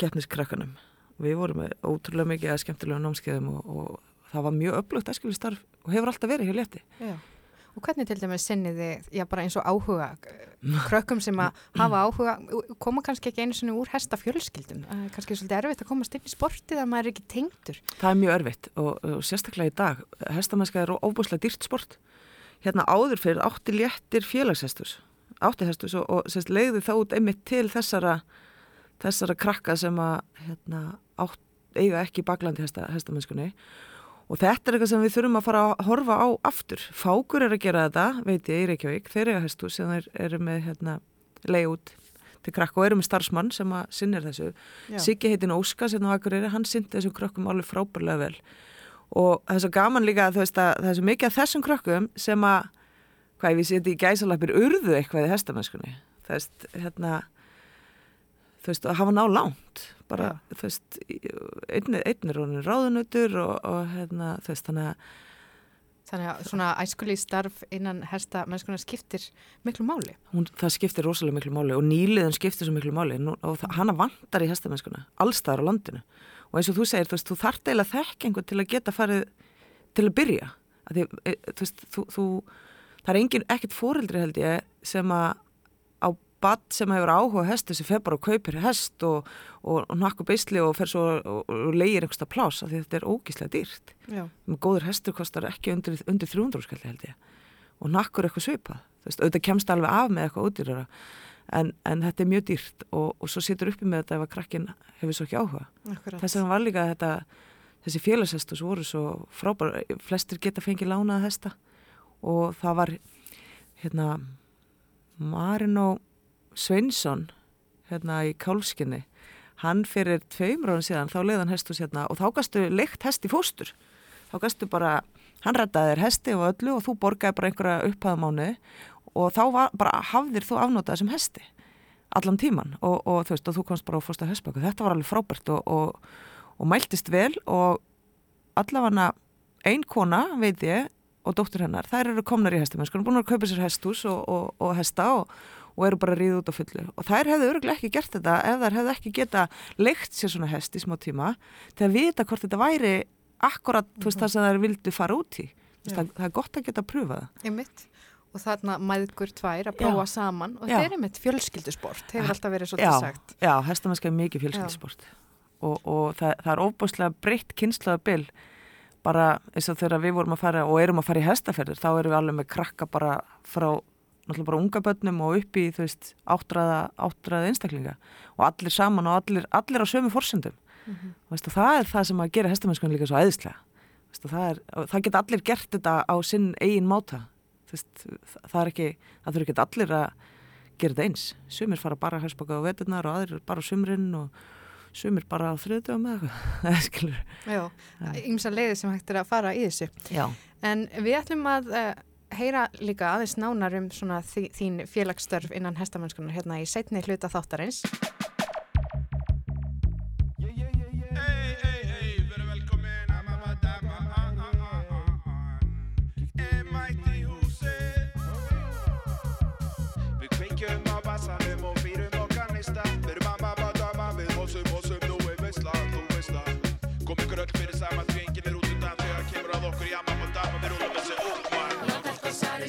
keppniskrakkanum. Við vorum með ótrúlega mikið að skemmtilega námskeiðum og, og það var mjög öflugt æskulistarf og hefur alltaf verið hjá létti. Já. Og hvernig til dæmis sinnið þið, já bara eins og áhuga, krökkum sem að hafa áhuga, koma kannski ekki einu sinni úr hesta fjölskyldum, kannski svolítið erfitt að komast inn í sportið að maður er ekki tengdur. Það er mjög örfitt og, og sérstaklega í dag, hestamennska er óbúslega dýrt sport. Hérna áður fyrir átti léttir félagshestus, átti hestus og, og sérst, leiði það út einmitt til þessara, þessara krakka sem að hérna, átt, eiga ekki baklandi hesta, hestamennskunni og þetta er eitthvað sem við þurfum að fara að horfa á aftur. Fákur er að gera þetta, veit ég, í Reykjavík, þeir eiga hestus sem þeir eru með hérna, leið út til krakka og eru með starfsmann sem að sinnir þessu. Já. Siggi heitin Óskar sem á Akureyri, hann sindi þessum krökkum alveg frábærlega vel og það er svo gaman líka að að það er svo mikið af þessum krökkum sem að hvað ég vissi þetta í gæsalapir urðu eitthvað í hestamennskunni þú veist, hérna þú veist, að hafa ná langt. Bara, þú veist, einn, einn er honin ráðunutur og, og hérna, þú veist, þannig að Þannig að svona æskulí starf innan hesta mennskunar skiptir miklu máli. hún, það skiptir rosalega miklu máli og nýliðin skiptir svo miklu máli. Nú, og hana vantar í hestamennskuna allstaðar á landinu. Og eins og þú segir, þú veist, þú þarft eiginlega einhvern til að geta farið til að byrja. Því, e, þú veist, þú, þú það er engin, ekkert fóreldri held ég sem að á bad sem hefur áhuga sem fer bara og kaupir hest og, og, og nakku beisli og fer svo og, og leigir einhversta plás af því þetta er ógíslega dýrt. Með góður hestur kostar ekki undir, undir 300 skalli held ég. Og nakkur eitthvað svipað. Veist, auðvitað kemst alveg af með eitthvað útýrara en, en þetta er mjög dýrt og, og svo situr uppi með þetta ef að krakkin hefur svo ekki áhuga. Akkurat. þess vegna var líka þetta þessi félagshestus voru svo frábær flestir geta fengið lánaða hesta. Og það var hérna Marino Sveinsson hérna í Kálskinni hann fyrir tveimur ára síðan þá leiðan hestus hérna og þá gastu leikt hest í fóstur. Þá gastu bara, hann reddaði þér hesti og öllu og þú borgaði bara einhverja upphæðamánu og þá var, bara hafðir þú afnótað sem hesti allan tíman og, og þú veist og þú komst bara á fórsta hestböku. Þetta var alveg frábært og, og, og mæltist vel og allavega ein kona veit ég og dóttur hennar, þær eru komnar í hestamennskunum búin að kaupa sér og, og, og hesta og, og eru bara að ríða út á fullu og þær hefðu öruglega ekki gert þetta ef þær hefðu ekki geta leikt sér svona hest í smá tíma til að vita hvort þetta væri akkurat mm -hmm. það sem þær vildu fara út í veist, það, það er gott að geta að pröfa það Einmitt. Og þarna mæðgur tvær að prófa Já. saman og Já. þetta er einmitt fjölskyldusport, hefur alltaf verið já, svolítið sagt. já, hestamennska er mikið fjölskyldisport og, og það, það er óbúslega breytt kynslaðabil bara eins og þegar við vorum að fara og erum að fara í hestaferðir þá erum við alveg með krakka bara frá náttúrulega bara unga börnum og upp í þú veist áttræða, áttræða einstaklinga og allir saman og allir, allir á sömu forsendum Mhm. veist, og það er það sem að gera hestamennskunni líka svo æðislega veist, það, er, það geta allir gert þetta á sinn eigin máta veist, það, er ekki, það þurfi ekki allir að gera þetta eins sumir fara bara að hestbaka á veturnar og aðrir bara á sumrin og sumir bara á þriðdöfum eða eitthvað. Já, ymsa leiði sem hægt er að fara í þessu. Já. En við ætlum að uh, heyra líka aðeins nánar um svona þí, þín félagsstörf innan hestamennskunar hérna í setni hluta þáttarins.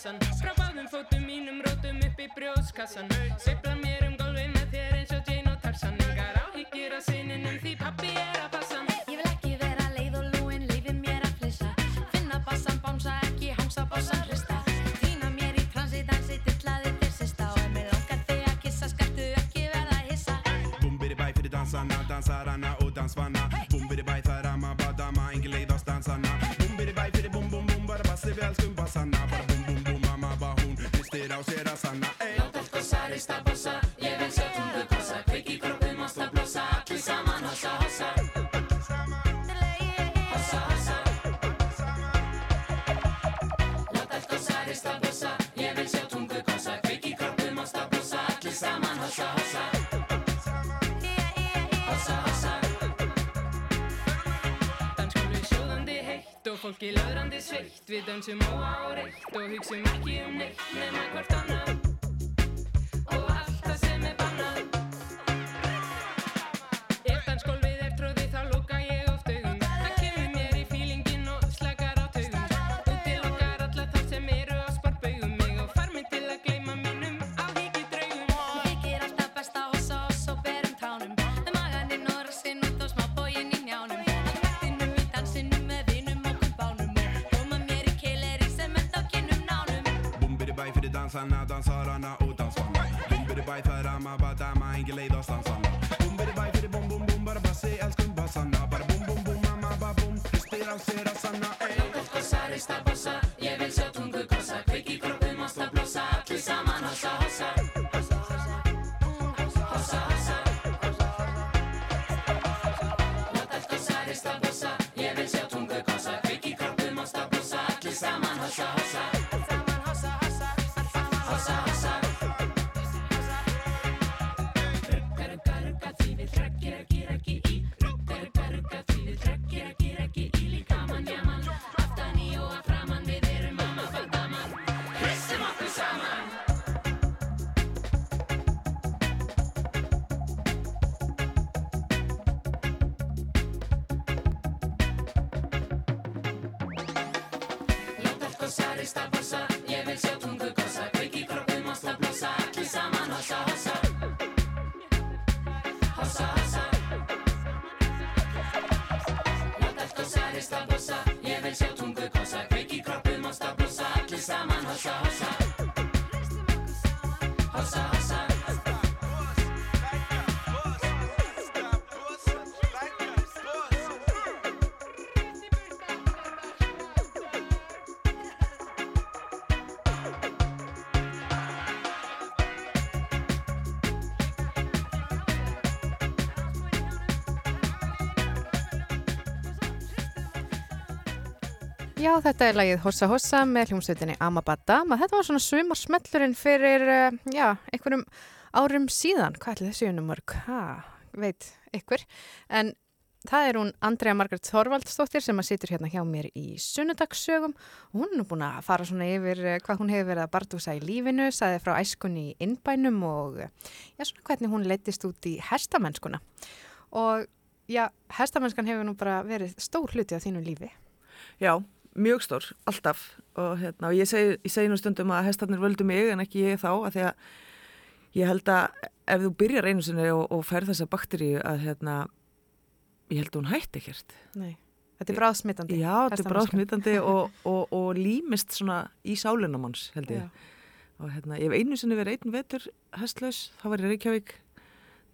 bassan Frá báðum fótum mínum rótum upp í brjóðskassan Sveifla mér um gólfi með þér eins og Jane og Tarzan. Engar áhyggjur af sininum því pappi er að passa Við dansum óa og hugsum ekki um neitt nema hvort annað mig fyrir dansarna dansar hana og dansmanna Bum bidi bæ það er amma bata amma engin leið á stansanna Bum bidi bæ fyrir bum bum bum bara bassi elskum bassanna Bara bum bum bum amma ba bum, hlustir á sér að sanna Ey, þetta skal sarist að bassa Já, þetta er lagið Hossa Hossa með hljómsveitinni Amabadama. Þetta var svona sumarsmellurinn fyrir, uh, já, einhverjum árum síðan. Hvað ætli þessi unum mörg? Ha, veit ykkur. En það er hún Andrea Margaret Þorvaldsdóttir sem að situr hérna hjá mér í sunnudagssögum. Hún er búin að fara svona yfir uh, hvað hún hefur verið að bardúsa í lífinu, saði frá æskunni í innbænum og já, svona hvernig hún leittist út í hestamennskuna. Og já, hestamennskan hefur nú bara verið stór hluti á þínu lífi. Já, mjög stór, alltaf. Og, hérna, og ég segi, ég segi nú stundum að hestarnir völdu mig en ekki ég þá að því að ég held að ef þú byrjar einu sinni og, og fær þessa bakteríu að hérna, ég held að hún hætti ekkert. Nei, þetta er bráðsmittandi. Já, þetta er bráðsmittandi og, og, og límist svona í sálunamanns held ég. Og hérna, hef einu sinni verið einn vetur hestlaus, þá var ég Reykjavík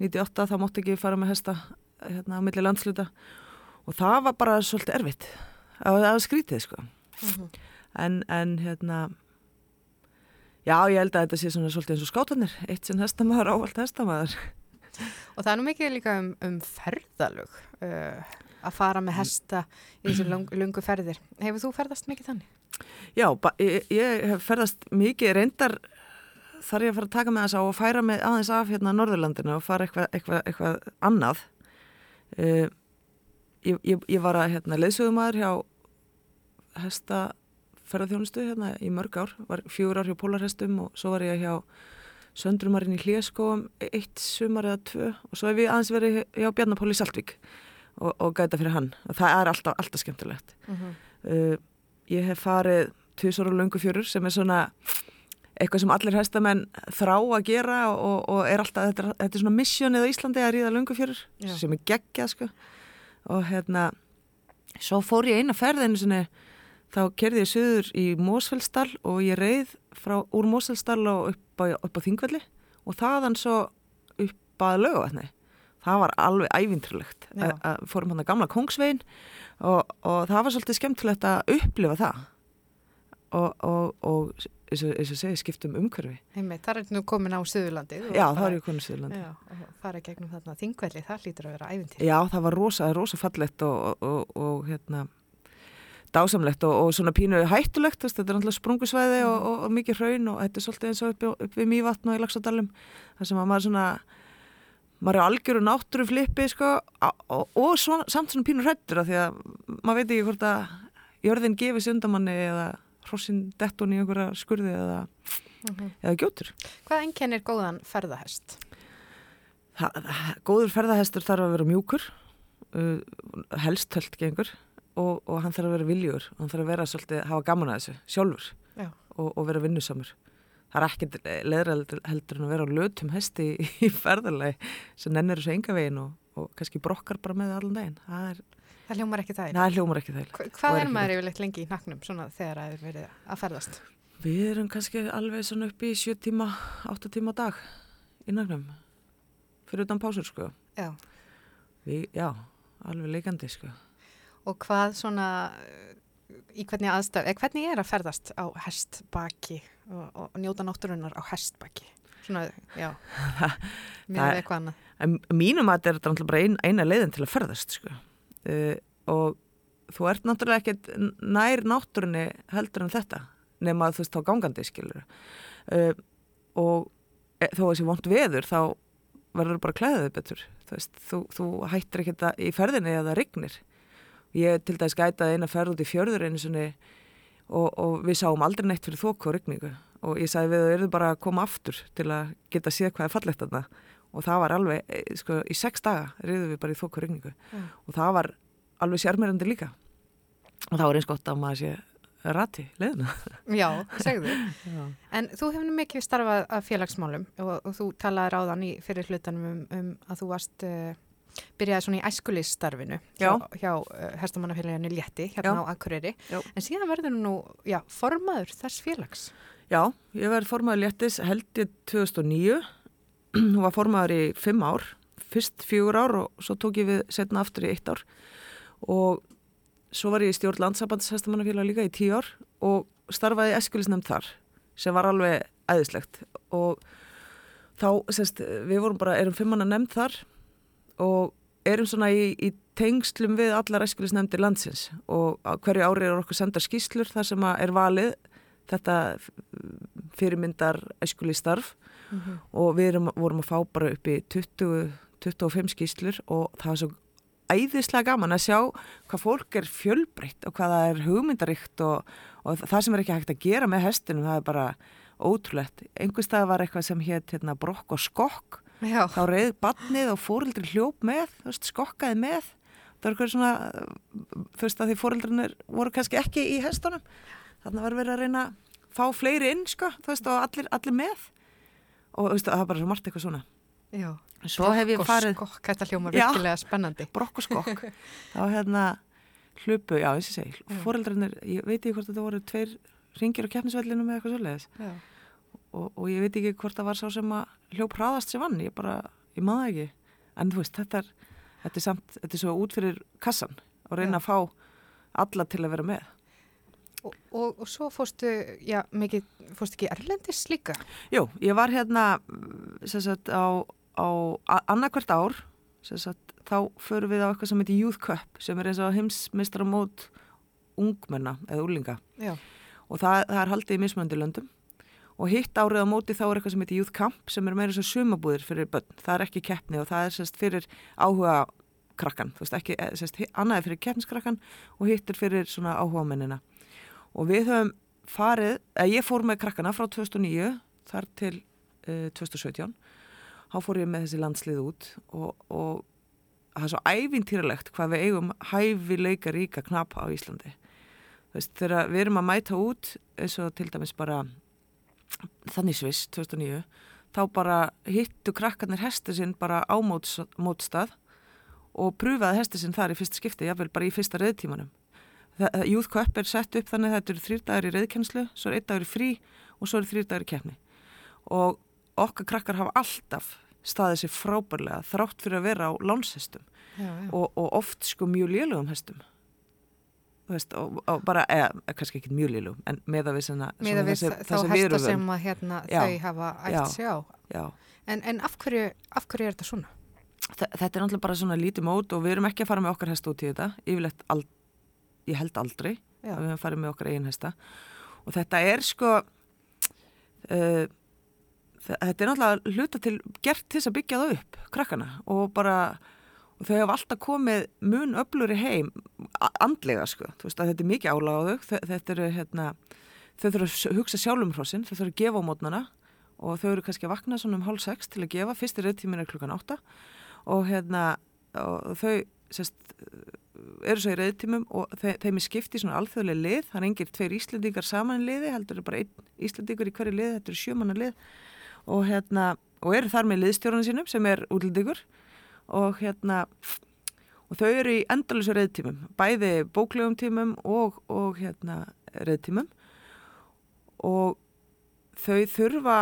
98, þá mátti ekki fara með hesta hérna á milli landsluta og það var bara svolítið erfitt það var skrítið sko. En, en hérna já ég held að þetta sé svona svolítið eins og skátanir eitt sinn hestamæður ávalt hestamæður Og það er nú mikið líka um, um ferðalög uh, að fara með hesta í þessu lung, lungu ferðir. Hefur þú ferðast mikið þannig? já, ég, ég hef ferðast mikið. Reyndar þarf ég að fara að taka með þess á og færa mig aðeins af hérna Norðurlandinu og fara eitthvað, eitthvað, eitthvað annað. Uh, ég, ég, ég var að hérna, leiðsögumæður hjá hesta ferðarþjónustu hérna í mörg ár, var fjögur ár hjá Pólarhestum og svo var ég hjá Söndrumarinn í Hlíaskóum eitt sumar eða tvö. Og svo hef ég aðeins verið hjá Bjarnapól í Saltvík og, og gæta fyrir hann. Og það er alltaf, alltaf skemmtilegt. Uh, ég hef farið tvisar og löngu fjörur sem er svona eitthvað sem allir hestamenn þrá að gera og, og er alltaf, þetta er, þetta er svona missionið á Íslandi að ríða löngu fjörur Já. sem er geggjað sko og hérna svo fór ég eina ferðinu sinni þá kerði ég söður í Mósfellsdal og ég reið frá úr Mósfellsdal og upp á, upp á Þingvelli og þaðan svo upp að lögavatni það var alveg ævintrulegt að fórum hann að gamla kongsvegin og, og það var svolítið skemmtilegt að upplifa það. Og, og, og eins og eins og segi skiptum umhverfi Heimei, það er nú komin á Suðurlandið. og já, það er ég konið Suðurlandi Já, og fara gegnum þarna þingvelli, það hlýtur að vera æfintýr. Já, það var rosa, rosa fallegt og, og, og hérna dásamlegt og, og svona pínu hættulegt, þetta er náttúrulega sprungusvæði og, og, og mikið hraun og þetta er svolítið eins og upp, upp við Mývatn og í Laxadalum þar sem að maður svona maður er algjöru náttúru flippi sko, á- og, og svona, samt svona pínu hrættur því að maður veit ekki hvort að jörðin gefi sig undan manni eða hrossin dettun í einhverja skurði eða, eða gjótur. Hvað einkennir góðan ferðahest? Það, góður ferðahestur þarf að vera mjúkur, uh, helst höld gengur og, og hann þarf að vera viljur hann þarf að vera svolítið, hafa gaman að þessu sjálfur Já. og, og vera vinnusamur. Það er ekkert leðra heldur en að vera á lötum hesti í, ferðarlegi sem nennir þessu enga veginn og, og kannski brokkar bara með allan daginn. Það er, Það hljómar ekki það. það hljómar ekki þeil. Hva- Hvað er maður yfirleitt lengi í naknum svona þegar það er verið að ferðast? Við erum kannski alveg svona upp í 7 tíma, 8 tíma dag í nagnum. Fyrir utan pásur sko. Já. Við, já, alveg leikandi sko. Og hvað svona, í hvernig aðstæð, eða hvernig er að ferðast á hestbaki og, og njóta náttúrunnar á hestbaki? Svona, já, mér er eitthvað annað. Mínum að þetta er bara ein, eina leiðin til að ferðast sko. Uh, og þú ert náttúrulega ekkert nær náttúrunni heldur en þetta nema að þú veist þá gangandi skilur. Uh, og e, þó að þessi vond veður þá verður bara klæðið betur. Þú, veist, þú, þú hættir ekki þetta í ferðinni eða það rignir. Ég til dæs gætaði eina ferð út í fjörður einu sinni og, og við sáum aldrei neitt fyrir þóku og rigningu og ég sagði við þau eru bara að koma aftur til að geta séð hvað er fallegt þarna og það var alveg, eh, sko, í sex daga reyðum við bara í þóku og rigningu Mm. og það var alveg sérmærandi líka og það var eins gott að maður sé rati leiðina. Já, segðu. Já. En þú nú mikið starfað að félagsmálum og, og þú talaði ráðan í fyrir hlutanum um, um að þú varst, uh, byrjaði svona í æskulisstarfinu hjá, Já. hjá uh, Herstamannafélaginu Létti hérna Já. á Akureyri. Já. En síðan verður nú, formaður þess félags. Já, ég verði formaður léttis held ég 2009 hún var formaður í fimm ár fyrst fjögur ár og svo tók ég við setna aftur í eitt ár. Og svo var ég í stjórn landsambands líka í tíu ár og starfaði eskulisnefnd þar sem var alveg æðislegt. Og þá, sérst, við vorum bara, erum fimmanna nefnd þar og erum svona í, í tengslum við allar eskulisnefndir landsins. Og hverju ári er okkur sendar skýslur þar sem er valið þetta fyrirmyndar eskulistarf og við erum, vorum að fá bara upp í 20, 25 skýslur og það var svo æðislega gaman að sjá hvað fólk er fjölbreytt og hvað það er hugmyndaríkt og, og það sem er ekki hægt að gera með hestinum, það er bara ótrúlegt. Einhvers stað var eitthvað sem hétt hérna, brokk og skokk, Já. þá reyð badnið og fóreldri hljóp með, veist, skokkaði með. Það var eitthvað svona, þú veist, að því fóreldrinir voru kannski ekki í hestunum. Þannig var verið að reyna að fá fleiri inn, sko, þú veist, og allir, allir með. Og þú veist, það var bara svo margt eitthvað svona. Já. Svo hef ég Brokk og farið... skokk, þetta hljómar Já. virkilega spennandi. brokk og skokk þá hérna hlupu, já eins og ég segi fóreldrarnir, ég veit ekki hvort þetta voru tveir ringir á keppnisvellinu með eitthvað svoleiðis Já. og, og ég veit ekki hvort það var sá sem að hljóp hraðast sem vann, ég bara, ég maður ekki en þú veist, þetta er þetta er samt, þetta er svo út fyrir kassan og reyna að fá alla til að vera með Og, og, og svo fórstu, já, mikið, fórstu ekki Erlendis líka? Jú, ég var hérna sem sagt á, á annarkvært ár sem sagt, þá förum við á eitthvað sem heitir Youth Cup sem er eins og heimsmeistra mót ungmenna eða úlinga Já. og það, það er haldið í mismöndi löndum og hitt árið á móti þá er eitthvað sem heitir Youth Camp sem er meira svo sumabúðir fyrir börn, það er ekki keppni og það er sérst fyrir áhuga krakkan, þú veist ekki, eh, sérst, annað er fyrir keppniskrakkan og hitt er fyrir svona áhuga mennina og við höfum farið, eða ég fór með krakkana frá 2009 þar til uh, 2017 þá fór ég með þessi landslið út og, og það er svo ævintýralegt hvað við eigum hæfileika ríka knapa á Íslandi. Veist, þegar við erum að mæta út eins og til dæmis bara þannig sviss 2009 þá bara hittu krakkarnir hesti sinn bara á móts, mótstað og prúfaði hesti sinn þar í fyrsta skipti, jáfnvel bara í fyrsta reyðtímanum Youth Cup er sett upp þannig að þetta eru þrýr dagar í reyðkjenslu, svo er einn dagur í frí og svo eru þrýr dagur í keppni og okkar krakkar hafa alltaf staðið sér frábærlega þrátt fyrir að vera á já. og, og oft sko mjög lélugum hestum veist, og, og bara, eða kannski ekki mjög lélugum en með að við svona, við þessi- þá þessi hesta vön. sem að hérna, Já. þau hafa ætt sjá. Já. En, en af, hverju, af hverju er þetta svona? Þa- Þetta er náttúrulega bara svona lítið mót og við erum ekki að fara með okkar hest út í þetta, yfirlegt ald, ég held aldrei, Já. við höfum farið með okkar eigin hesta. Og þetta er sko uh, þetta er náttúrulega hluta til gert til þess að byggja það upp krakkana. Og bara og þau hafa alltaf komið mun öfluri heim andlega sko, veist að þetta er mikið álag á þau, Þe- þetta eru hérna þau þurfa að hugsa sjálfum hrossin, þau þurfa að gefa á mótnana. Og þau eru kannski að vakna svona um hálf sex til að gefa, fyrsti reyðtímin er klukkan átta. Og hérna og þau sest, eru svo í reyðtímum og þe þeim er skipt í svona alþjóðlega lið, það er engir tveir Íslendingar saman liði, heldur er bara einn Íslendingur í hverju lið, þetta eru sjömanna lið. Og hérna, og eru þar með liðstjórunum sínum sem er útlendingur. Og hérna og þau eru í endalusu reyðtímum bæði bóklegum tímum og, og hérna reyðtímum og þau þurfa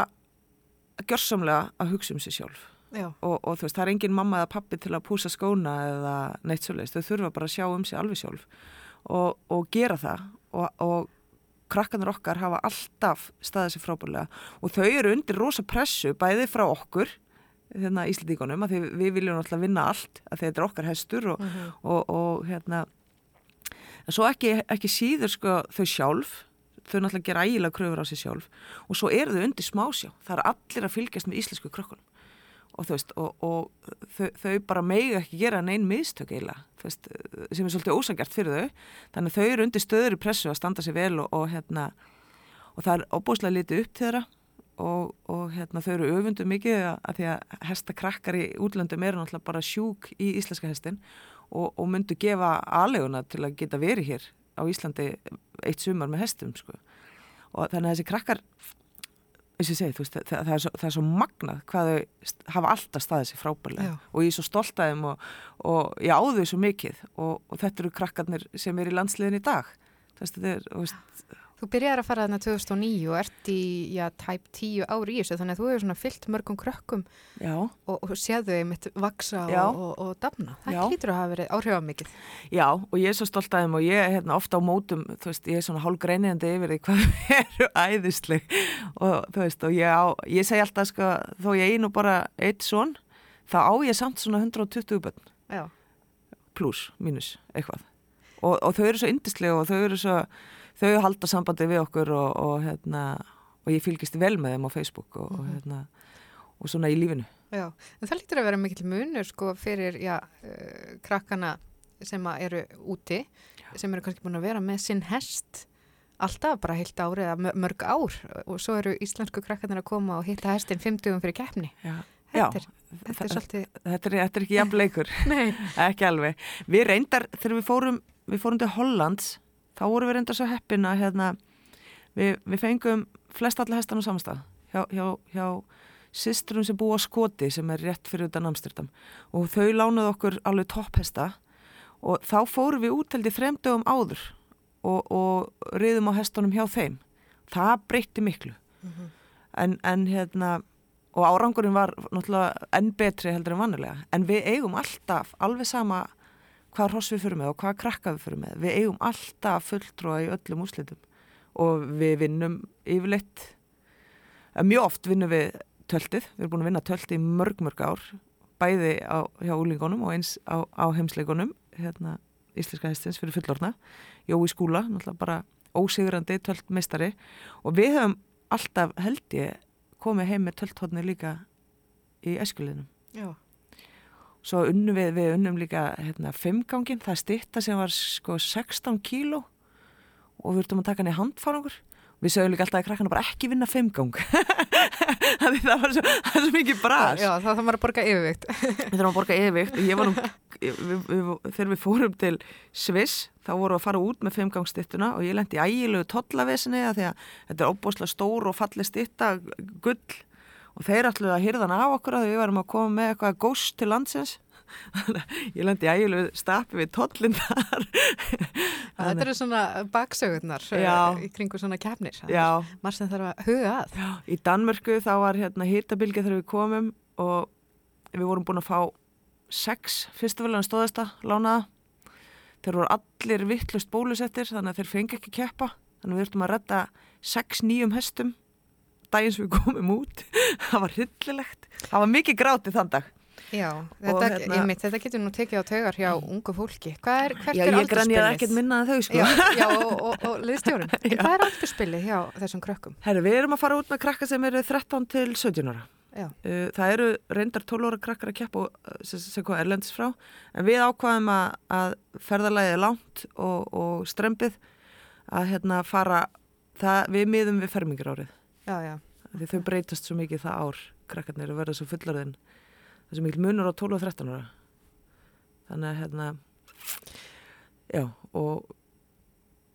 gjörsamlega að hugsa um sig sjálf. Já. Og, og þú veist, það er engin mamma eða pappi til að púsa skóna eða neitt svoleiðist, þau þurfa bara að sjá um sig alveg sjálf og, og gera það. Og, og krakkanar okkar hafa alltaf staðið sér frábærlega. Og þau eru undir rosa pressu bæði frá okkur hérna Íslandíkonum að því við viljum alltaf vinna allt að þetta er okkar hestur og, og, og hérna en svo ekki, ekki síður sko þau sjálf. Þau náttúrulega gera ægilega kröfur á sig sjálf. Og svo eru þau undir smásjá. Það er allir að fylgjast með íslensku krökkunum og veist, og, og þau, þau bara megi ekki gera neinn miðstök eiginlega, þú veist, sem er svolítið ósangjart fyrir þau, þannig að þau eru undir stöður í pressu að standa sér vel og, og hérna það er óbúslega litið upp til þeirra og, hérna þau eru öfundu mikið að, því að hestakrakkar í útlöndum eru náttúrulega bara sjúk í íslenska hestin og myndu gefa aðleguna til að geta verið hér á Íslandi eitt sumar með hestum sko. og þannig að þessi krakkar eins og ég segi, þú veist, það, það, er svo, það er svo magnað hvað þau hafa alltaf staðið sér frábærlega. Já. og ég er svo stolt að þeim og, og ég áðu svo mikið. Og, og þetta eru krakkarnir sem er í landsliðin í dag. Þú veist, þetta er, þú veist, Þú byrjar að fara þarna 2009 og ert í, já, tæp 10 ári í þessu, þannig að þú hefur svona fyllt mörgum krökkum já, og, og séðu þau mitt vaksa og, og, og dafna. Það Já. hlýtur að hafa verið áhrifamikið. já, og ég er svo stolt að þeim og ég er hérna ofta á mótum, þú veist, ég er svona hálf greinandi yfir því hvað eru æðisleg og þú veist, og ég á, ég segi alltaf sko, þó ég einu bara eitt svon, þá á ég samt svona 120 börn Já. pluss, mínus, eitthvað og, og þau eru svo yndislega og þau eru svo þau halda sambandi við okkur og, og hérna og ég fylgist vel með þeim á Facebook og, og hérna og svona í lífinu. Já, en það lítur að vera mikill munur sko fyrir, já, uh, krakkana sem að eru úti, sem eru kannski búin að vera með sinn hest alltaf bara heilt árið mö- mörg ár og svo eru íslensku krakkarnir að koma og hitta hestin 50 fyrir keppni. Já, Þetta er, Já, þetta er svolítið, þetta er, þetta er ekki jafn leikur. Nei, ekki alveg. Við reyndar þegar við fórum, við fórum til Hollands þá vorum við reyndar svo heppin að hérna, við, við fengum flest alla hestan á samstað hjá, hjá, hjá systrum sem búa á Skoti sem er rétt fyrir utan Amsterdam. Og þau lánuðu okkur alveg topphesta. Og þá fórum við út held í þremdögum áður og, og riðum á hestunum hjá þeim. Það breytti miklu. En, en hérna og árangurinn var náttúrulega enn betri heldur en vannilega en við eigum alltaf alveg sama hvað hross við fyrir með og hvað krakka við fyrir með. Við eigum alltaf fulltrúa í öllum úslitum og við vinnum yfirleitt. Mjög oft vinnum við töltið. Við erum búin að vinna töltið í mörg mörg ár bæði á, hjá úlingunum og eins á, á heimsleikunum hérna Íslenska hestins fyrir fullorna Jói skúla, náttúrulega bara ósigurandi töltmeistari. Og við höfum alltaf held ég komið heim með tölthotni líka í æskulinum já, Svo unnum við, við unnum líka hérna, fimmgangin, það stitta sem var sko 16 kíló og við vurtum að taka hann í handfarangur. Við sögum líka alltaf að krakkana bara ekki vinna fimmgang. það var svo, það svo mikið bras. já, það þarf maður að borga yfirvikt. Við þurfum að borga yfirvikt og ég var nú, við, við, þegar við fórum til Sviss, þá vorum við að fara út með fimmgangstittuna og ég lendi í ægilegu tollavesinni að því að þetta er óbúslega stór og falli stitta, gull og þeir ætluðu að hýrðan af okkur að við varum að koma með eitthvað góst til landsins. ég lendi ægilegu stapi við tollin þar. Þetta eru svona baksögurnar eh, Já. í kringu svona er Margt sem þarf að huga að. Já, í Danmörku þá var hérna hýrtabilgi þegar við komum og við vorum búin að fá sex fyrstafélagin stóðasta lánaða. Þeir voru allir vittlust bólusettir þannig að þeir fengi ekki keppa. Þannig að við þurftum að redda sex nýjum hestum daginn sem við komum út. Það var hryllilegt. Það var mikið grátið þann dag. Já, þetta, hérna- einmitt, þetta getur nú tekið á taugar hjá ungu fólki. Hvað er, hvert Já, er ég grænjaði aldurspilið? ekkert minna en þau, sko. Já, já og, og, og liðstjórun. En Hvað er aldurspilið hjá þessum krökkum? Herru, við erum að fara út með krakka sem eru 13 til 17 ára. Já. Uh, Það eru reyndar 12 ára krakkar að og, uh, sem, sem hvað erlendis frá en við ákvaðum að, að ferðalagið er langt og, og strempið að hérna fara það, við miðum við fermingar árið Já, já. því þau breytast svo mikið það ár krakkarnir að verða svo fullarðin það er svo mikil munur á 12 og 13 ára. Þannig að hérna já og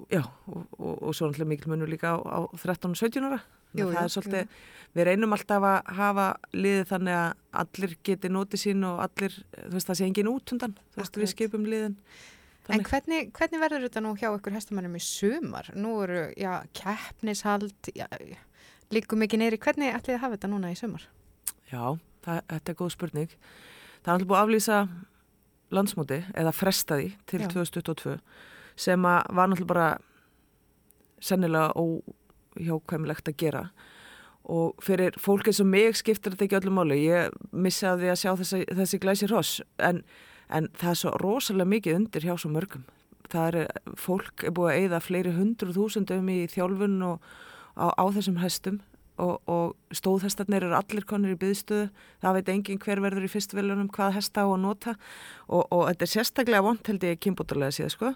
já og, og, og svo náttúrulega mikil munur líka á, á 13 og 17 ára. Þannig Jú, að það jú, er svolítið, við reynum alltaf að hafa liðið þannig að allir geti notið sín og allir, þú veist það sé engin út undan, þú veist við skipum liðin. En hvernig, hvernig verður þetta nú hjá ykkur hestamannum í sumar? Nú eru, já, keppnishald, já, líkum ekki neyri. Hvernig ætlið þið að hafa þetta núna í sumar? Já, það, þetta er góð spurning. Það er alltaf búið að aflýsa landsmóti eða fresta því til Já. 2022 sem var náttúrulega bara sennilega óhjákvæmilegt að gera og fyrir fólkið sem mig skiptir þetta ekki öllu máli. Ég missi að því að sjá þessi, þessi glæsi hross en, en það er svo rosalega mikið undir hjá svo mörgum. Það er, fólk er búið að eyða fleiri hundru þúsundum í þjálfun og á, á þessum hestum og, og stóðhestarnir eru allir konur í byðstöðu, það veit engin hver verður í fyrstvelunum hvað hesta á að nota. Og, og þetta er sérstaklega vond held ég kynbótarlega síðan sko.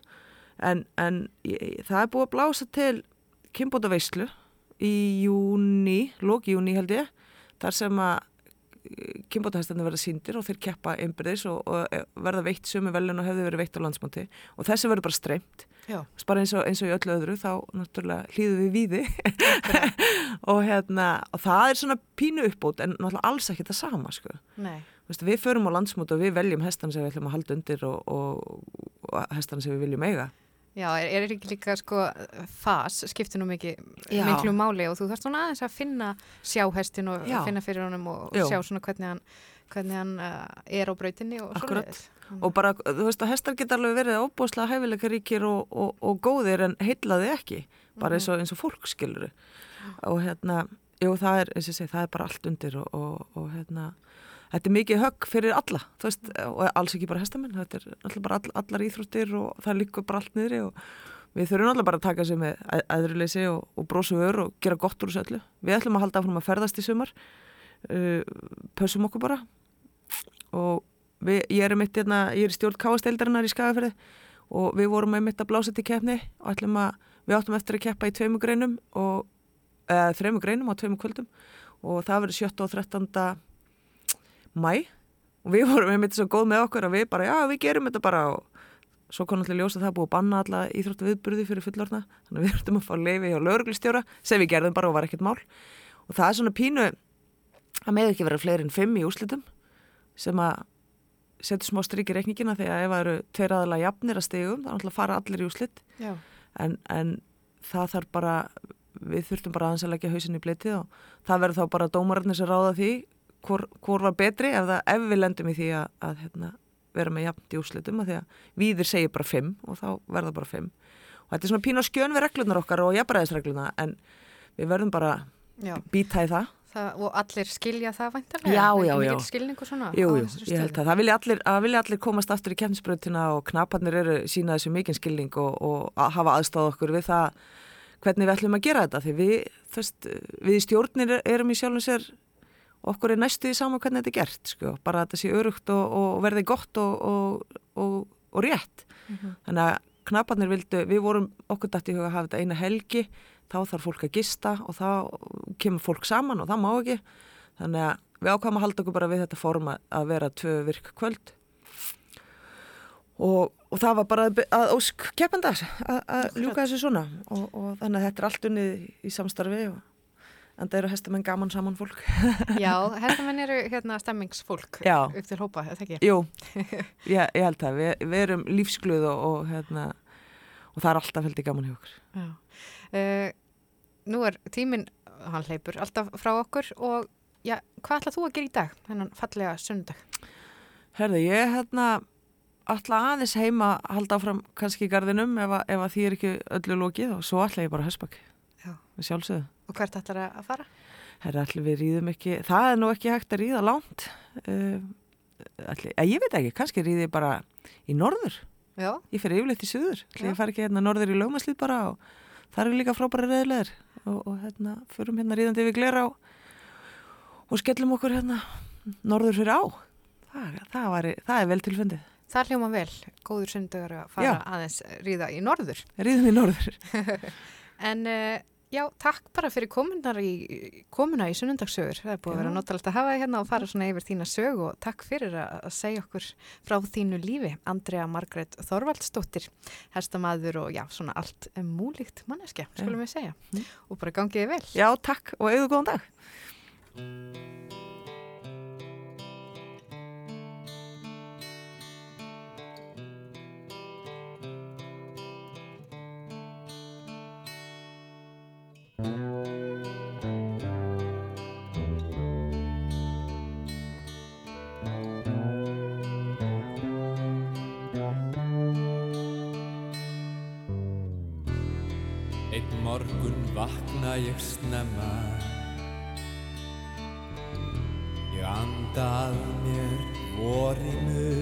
En, en ég, það er búið að blása til kynbótaveislu í júni, lóki júni held ég, þar sem að kynbótahestarnir verða síndir og þeir keppa einbyrðis og, og verða veitt sömu velun og hefði verið veitt á landsmóti. Og þessi verður bara streymt. Bara eins og, eins og í öllu öðru þá náttúrulega hlýðu við víði. Og hérna og það er svona pínu uppbót en náttúrulega alls ekki það sama sko. Nei. Vistu, við förum á landsmót og við veljum hestan sem við ætlum að halda undir og, og, og hestan sem við viljum eiga Já, er, er ekki líka sko fas, skiptir nú mikið Já. miklu máli og þú þarfst svona aðeins að finna sjáhestin og Já. finna fyrir honum og Jú. sjá svona hvernig hann, hvernig hann uh, er á brautinni og svoleiðis. og bara, þú veist að hestar geta alveg verið óbúslega hæfileika ríkir og, og, og góðir en heillaði ekki bara eins og, eins og fólk skilur og hérna, jú það er eins og segi, það er bara allt undir og, og, og hérna þetta er mikið högg fyrir alla veist, og alls ekki bara hestamenn þetta er alltaf bara all, allar íþróttir og það líkur bara allt niðri og við þurfum alltaf bara að taka sig með aðruleysi og, og brosu vör og gera gott úr þessu öllu við ætlum að halda áfram að ferðast í sumar uh, pössum okkur bara og við, ég er mitt hérna, ég er stjórn káasteildarinnar í Skagafjörði og við vorum með mitt að blása til keppni og ætlum að við áttum eftir að keppa í tveimu greinum og eða þreimu greinum á tveimu kvöldum og það verður 7. og 13. mæ og við vorum með mitt svo góð með okkur að við bara, já við gerum þetta bara og svo kom náttúrulega ljós að það er búið að banna alla íþróttu viðburði fyrir fullorna þannig að við verðum að fá leifi hjá lauruglistjóra sem við gerðum bara og var ekkert mál. Og það er svona pínu að með ekki vera fleiri en fimm í úslitum sem að setja smá stryk í reikningina því að ef það eru tveir aðalega jafnir að stegum þá náttúrulega fara allir í úslit en, en það þarf bara við þurftum bara aðeins að leggja hausin í bleitið og það verður þá bara dómararnir sem ráða því hvor, hvor var betri? Ef, það, ef við lendum í því að, að hérna, vera með jafnt í úslitum að því að viðir segir bara fimm og þá verða bara fimm. Og þetta er svona pínu að skjön við reglunar okkar og jafnbæðisregluna en við verðum bara býta í það. Það, og allir skilja það væntarlega? Já, Er já, já. mikill skilningur svona Jú, á jú, ég held að það vilja allir, vilja allir komast aftur í kemnsbröðtina og knaparnir eru sína þessu mikinn skilning og, og að hafa aðstáð okkur við það hvernig við ætlum að gera þetta. Því við, þvist, við stjórnir erum í sjálfum sér okkur er næstu í sama hvernig þetta er gert sko. bara að þetta sé örugt og, og verði gott og, og, og rétt. Þannig að knaparnir vildu, við vorum okkur dætt í huga að hafa þetta eina helgi þá þarf fólk að gista og þá kemur fólk saman og það má ekki. Þannig að við ákvæmum að halda okkur bara við þetta form að- vera tvö virk kvöld. Og, og það var bara að, ósk keppenda að, að ljúka þessu svona. Og, og þannig að þetta er allt unnið í samstarfi og en það eru hestamenn gaman saman fólk Já, hestamenn eru hérna stemmingsfólk Já. upp til hópa, er það ekki? Jú, ég, ég held það við, við erum lífsgluð og, og, hérna, og það er alltaf heldur gaman hjá okkur. Uh, nú er tíminn, hann hleypur alltaf frá okkur og já, hvað ætlað þú að gera í dag, þennan fallega sunnudag? Herði, ég hérna ætla aðeins heima halda áfram kannski í garðinum ef, að- ef að því er ekki öllu lokið og svo ætla ég bara við sjálfsögðu Og hvert ætlar að fara? Herra, allir við rýðum ekki, það er nú ekki hægt að rýða langt. Uh, allir, ég veit ekki, kannski ríði ég bara í norður, Já, ég fer yfirleitt í suður Já. ég far ekki hérna norður í lögmaslið bara og það eru líka frábæra reðilegar og, og hérna, förum hérna ríðandi yfir glera og, og skellum okkur hérna norður fyrir á það, það, var, það er vel tilfendið það hljóma vel. Góður sundagar að fara Já. aðeins ríða í norður. ríðum í norður En uh, já, takk bara fyrir komunar í, komuna í sunnundagssögur. Það er búið að vera Já. notalegt að hafa þig hérna og fara svona yfir þína sög og takk fyrir að, segja okkur frá þínu lífi. Andrea Margrét Þorvaldsdóttir, hestamaður og já, svona allt um múlíkt manneskja, skulum við segja. Mm. Og bara gangiði vel. já, takk og auðu góðan dag Einn morgun vakna ég snemma. Ég anda að mér vorinu.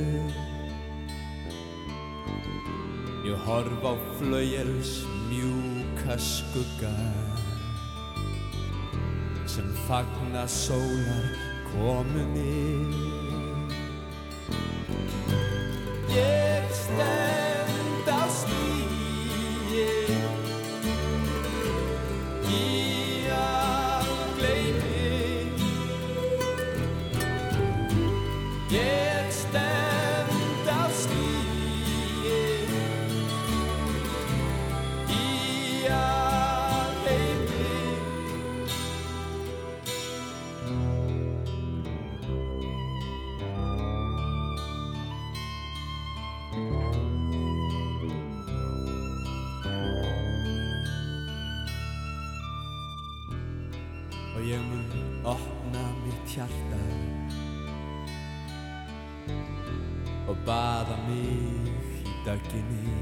Ég horf á flauels mjúka skugga sem fagna sólar komunni Ég og ég mun opna mitt hjarta og baða mig í dögginni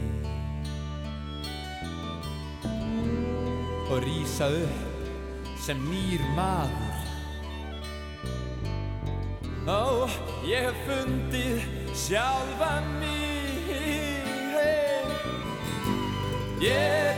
og rísa upp sem nýr maður. Ó, ég hef fundið sjálfa mig. Ég stend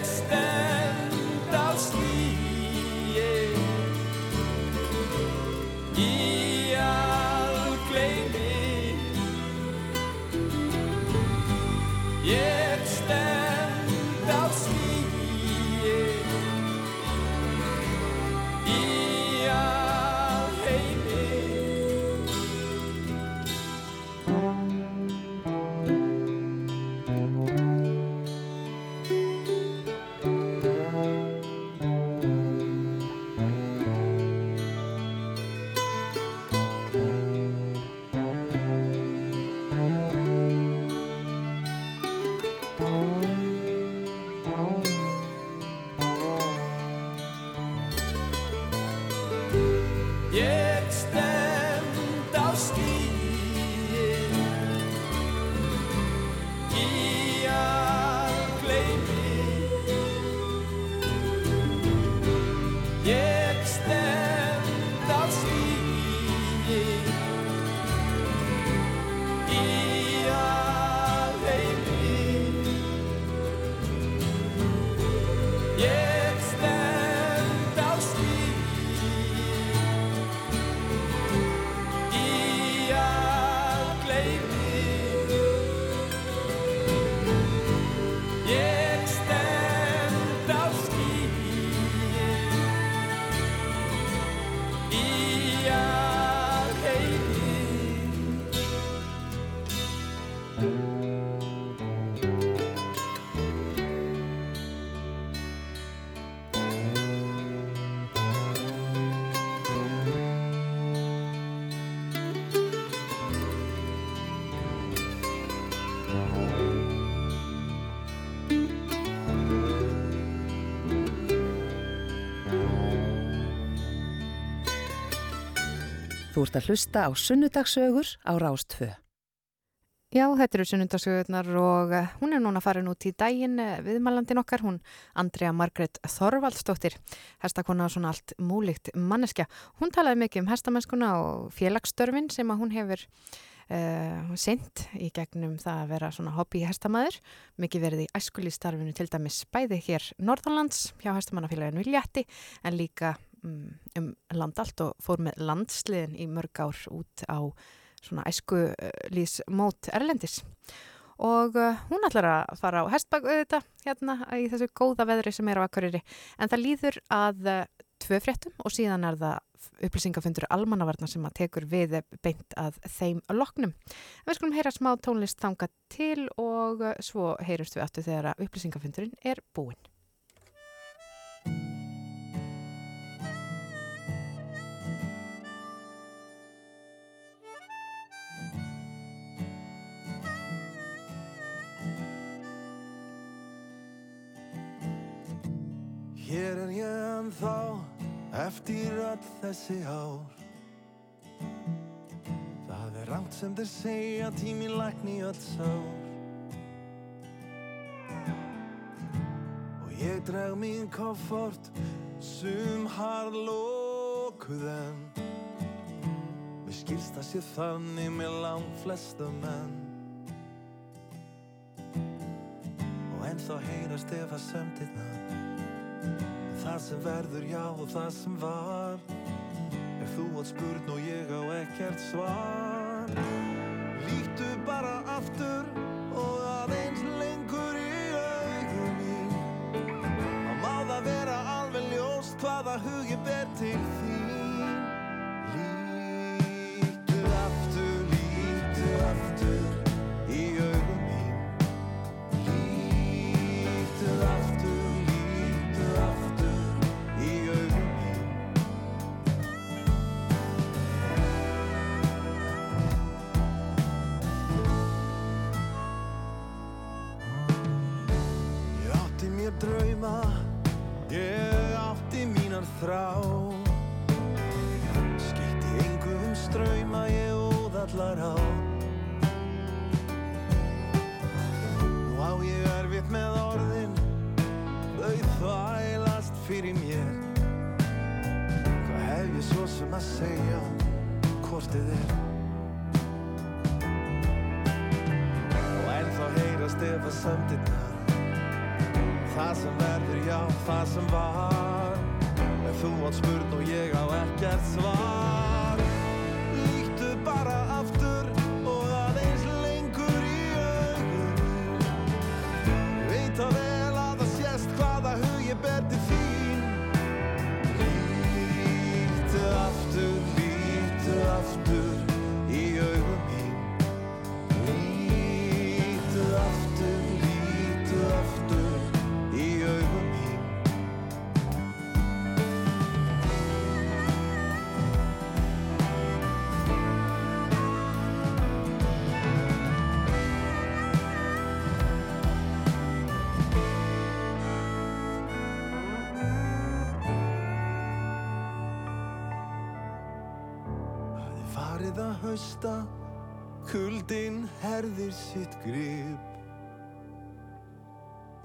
Þú ert að hlusta á sunnudagsögur á Rástfö. Já, þetta eru sunnundagsögurnar og eh, hún er núna farin út í daginn eh, viðmælandin okkar, hún Andrea Margrét Þorvaldsdóttir, hestakona og svona allt múlíkt manneskja. Hún talaði mikið um hestamennskuna og félagsstörfin sem að hún hefur uh, sint í gegnum það að vera svona hobby hestamæður, mikið verið í æskulístarfinu til dæmis bæði hér Norðalands hjá hestamannafélaginu Létti en líka um, um land allt og fór með landsliðin í mörg ár út á svona æskulísmót Erlendis og uh, hún ætlar að fara á hestbak auðvitað hérna í þessu góða veðri sem er á Akureyri en það líður að uh, tvö fréttum og síðan er það upplýsingafundur almannavarnar sem að tekur við beint að þeim loknum. En við skulum heyra smá tónlist þanga til og svo heyrust við aftur þegar upplýsingafundurinn er búinn. Hér er ég ennþá eftir öll þessi ár. Það er rangt sem þeir segja tíminn lækni öll sár. Og ég dreg mín koffort sum harðlókuð en. Mér skilst að sé þannig með langt flesta menn. Og ennþá heyrast ef að sömndirna Það sem verður já og það sem var. Ef þú átt spurn og ég á ekkert svar. Lítu hausta Kuldinn herðir sitt grip.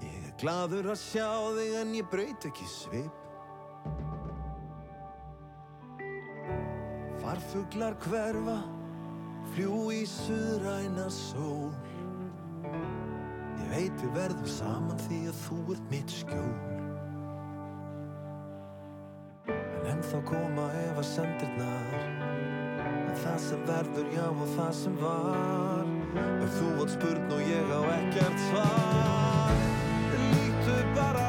Ég er gladur að sjá þig en ég braut ekki svip. Farfuglar hverfa Fljú í suðræna sól. Ég veit við verðum saman því að þú ert mitt skjól. En ennþá koma ef að sendirnar En það sem verður já og það sem var. Ef þú átt spurn og ég á ekkert svar. Lítu bara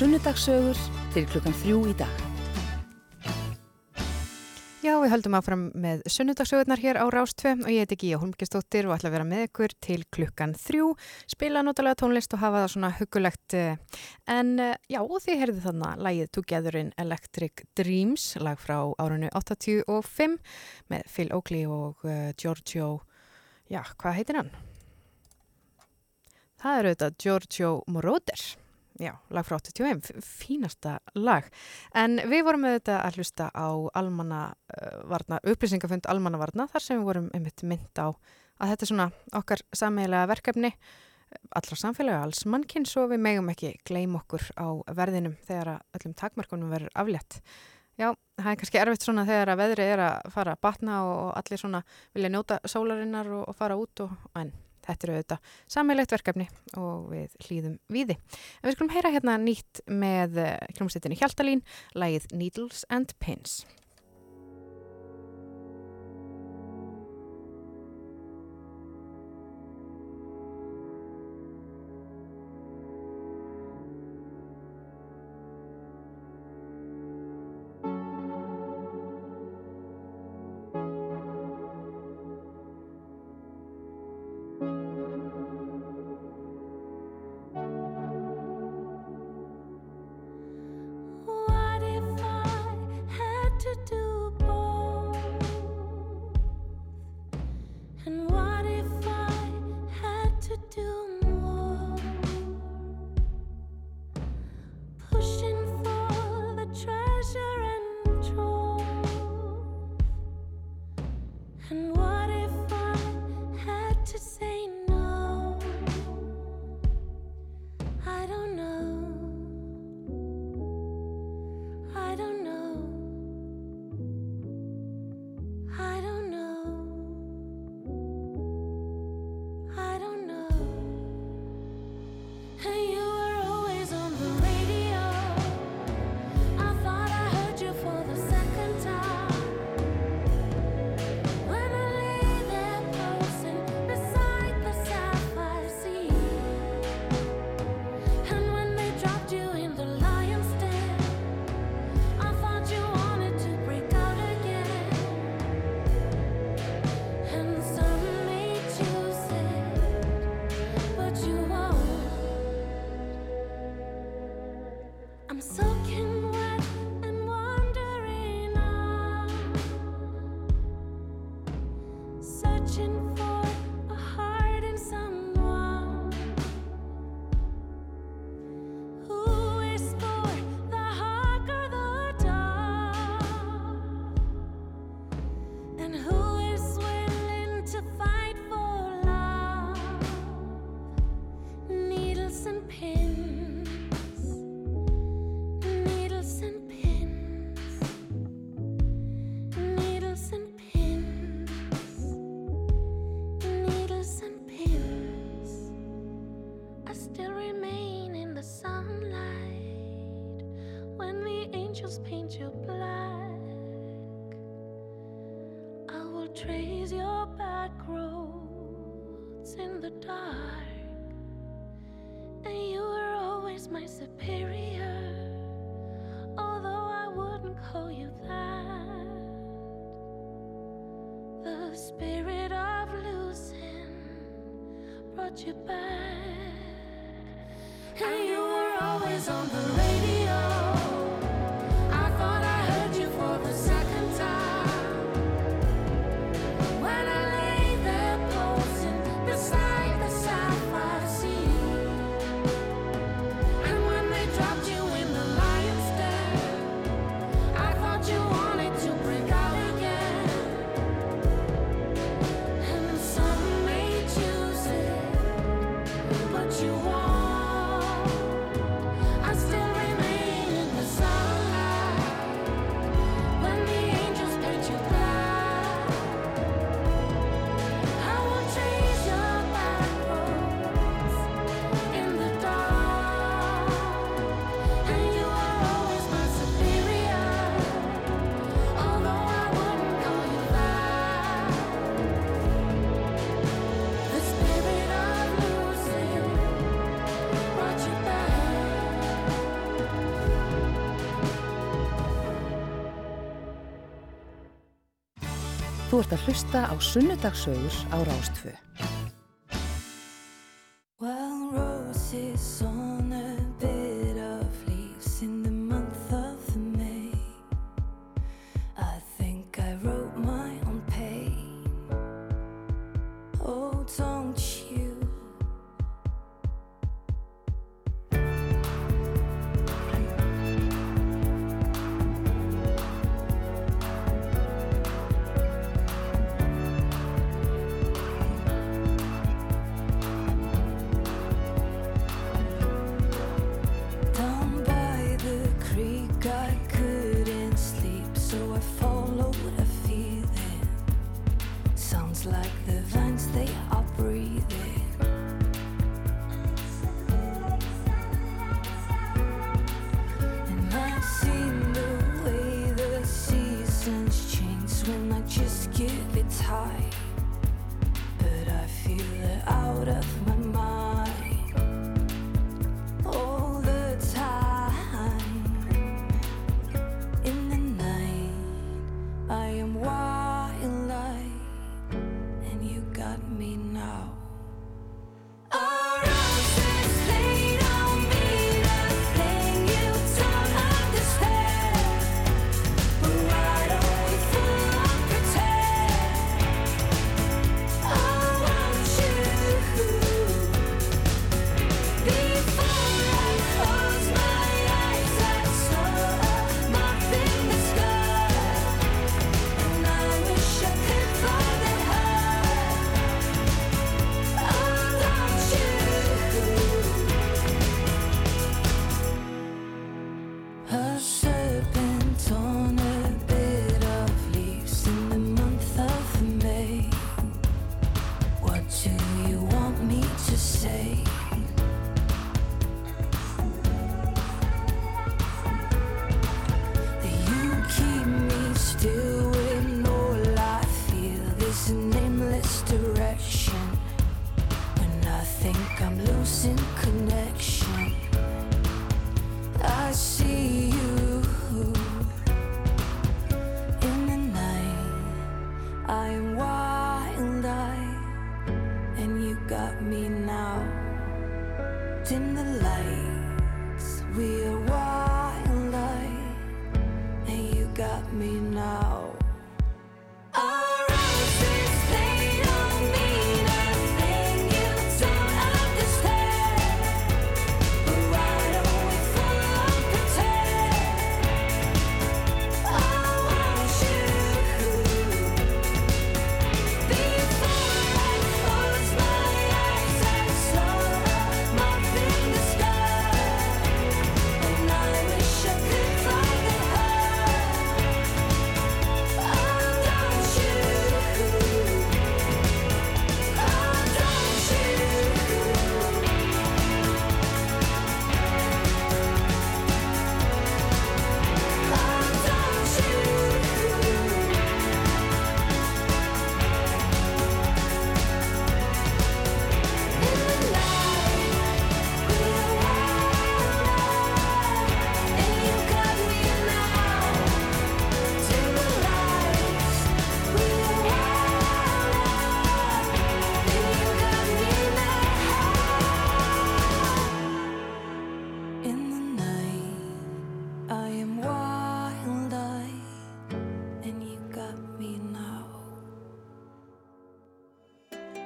Sunnudagsögur til klukkan þrjú í dag. Já, við höldum áfram með sunnudagsögurnar hér á Rástvö og ég heiti Gíja Holmgistóttir og ætla að vera með ykkur til klukkan þrjú, spila notalega tónlist og hafa það svona hugulegt. eh, En eh, já, og þið heyrðu þarna lagið Together in Electric Dreams, lag frá árunni 85 með Phil Oakley og uh, Giorgio, já, hvað heitir hann? Það er auðvitað Giorgio Moroder. Já, lag frá 85, f- fínasta lag. En við vorum auðvitað að hlusta á almanna uh, varna, upplýsingafund almanna varna þar sem við vorum einmitt mynd á að þetta er svona okkar sameigilega verkefni allra samfélagi, alls mannkinn svo við megum ekki gleym okkur á verðinum þegar öllum takmarkunum verður aflétt. Já, það er kannski erfitt svona þegar að veðri er að fara að batna og, allir svona vilja njóta sólarinnar og, og fara út og en þetta eru auðvitað sammeilegt verkefni og við hlýðum víði. En við skulum heyra hérna nýtt með hljómsveitinni Hjaltalín, lagið Needles and Pins. Ert að hlusta á Sunnudagsögur á Rástfö. Out of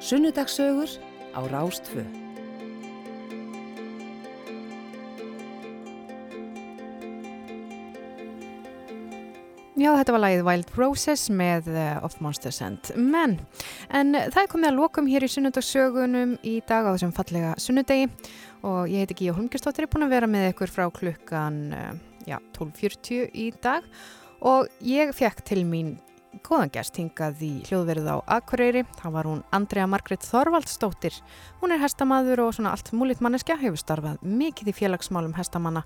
Sunnudagsögur á Rástfö. Já, þetta var lagið Wild Roses með uh, Of Monsters and Men. En uh, það er komið að lokum hér í sunnudagssögunum í dag á þessum fallega sunnudegi og ég heiti Gíja Holmgerstóttir, er búin að vera með ykkur frá klukkan uh, já, 12.40 í dag og ég fekk til mín góðan gest hingað í hljóðverið á Akureyri. Það var hún Andrea Margret Þorvaldsdóttir. Hún er hestamaður og svona allt múlit manneskja, hefur starfað mikið í félagsmálum hestamanna,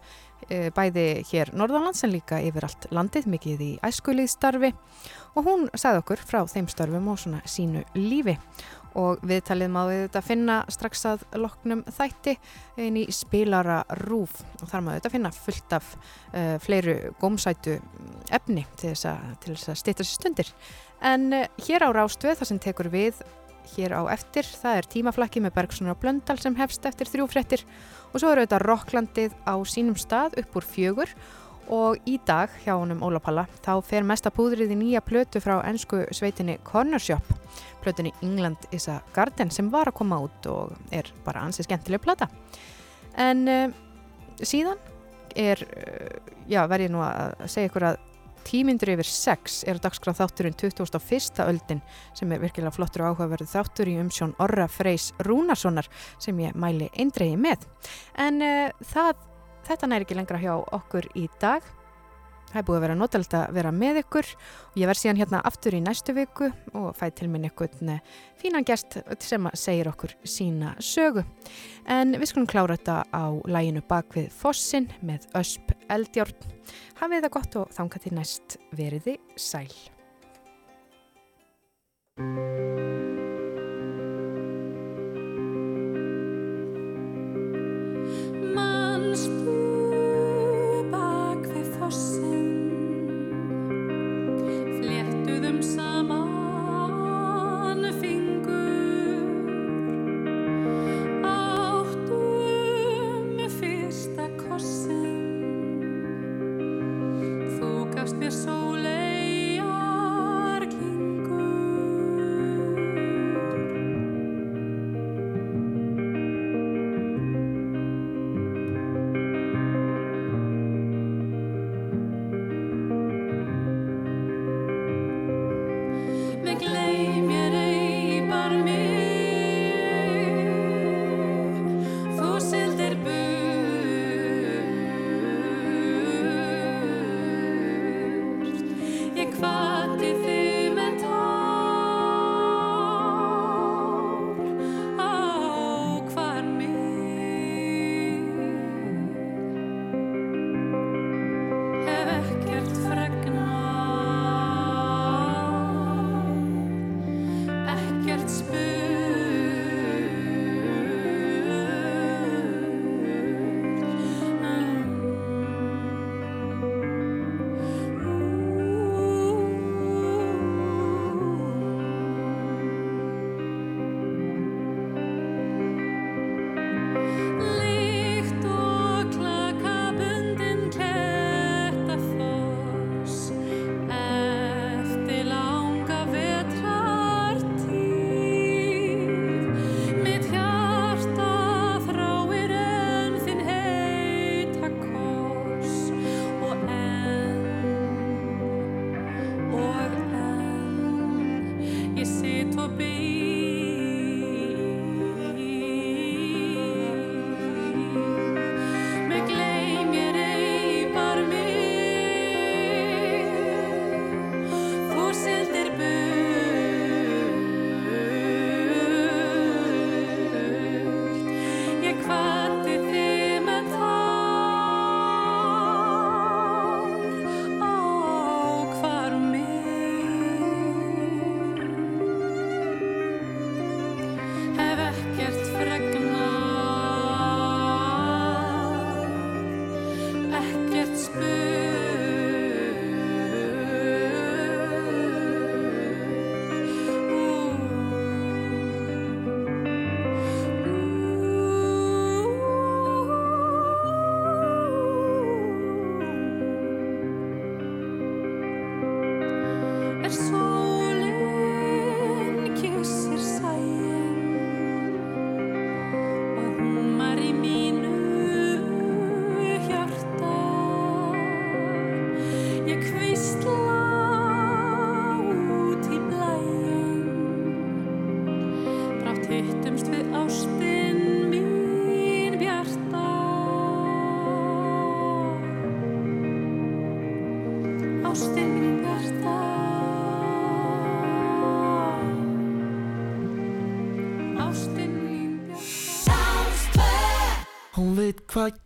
eh, bæði hér Norðalands en líka yfir allt landið, mikið í æskuliðstarfi og hún sagði okkur frá þeim störfum og svona sínu lífi og viðtalið má við þetta finna strax að loknum þætti inn í spilara rúf og þar má við þetta finna fullt af uh, fleiru gómsætu efni til þess að, að stýta sér stundir. En uh, hér á Rástvöð það sem tekur við hér á eftir, það er tímaflakki með Bergsonar og Blöndal sem hefst eftir þrjúfrettir og svo eru þetta Rokklandið á sínum stað upp úr fjögur og í dag hjá honum Óla Palla þá fer mesta púðrið í nýja plötu frá ennsku sveitinni Corner Shop plötunni England is a Garden sem var að koma út og er bara ansið skemmtileg plata en uh, síðan er uh, já verð ég nú að segja ykkur að tímyndur yfir sex er dagskraf þátturinn 2001. öldin sem er virkilega flottur og áhugaverð þáttur í umsjón Orra Freys Rúnarssonar sem ég mæli eindreiði með en uh, það þetta næri ekki lengra hjá okkur í dag. Það er búið að vera notalegt að vera með ykkur og ég verð síðan hérna aftur í næstu viku og fæ til minn ykkur fínan gest sem segir okkur sína sögu. En við skulum klára þetta á læginu bakvið Fossin með Ösp Eldjórn. Hafið það gott og þánga til næst veriði sæl.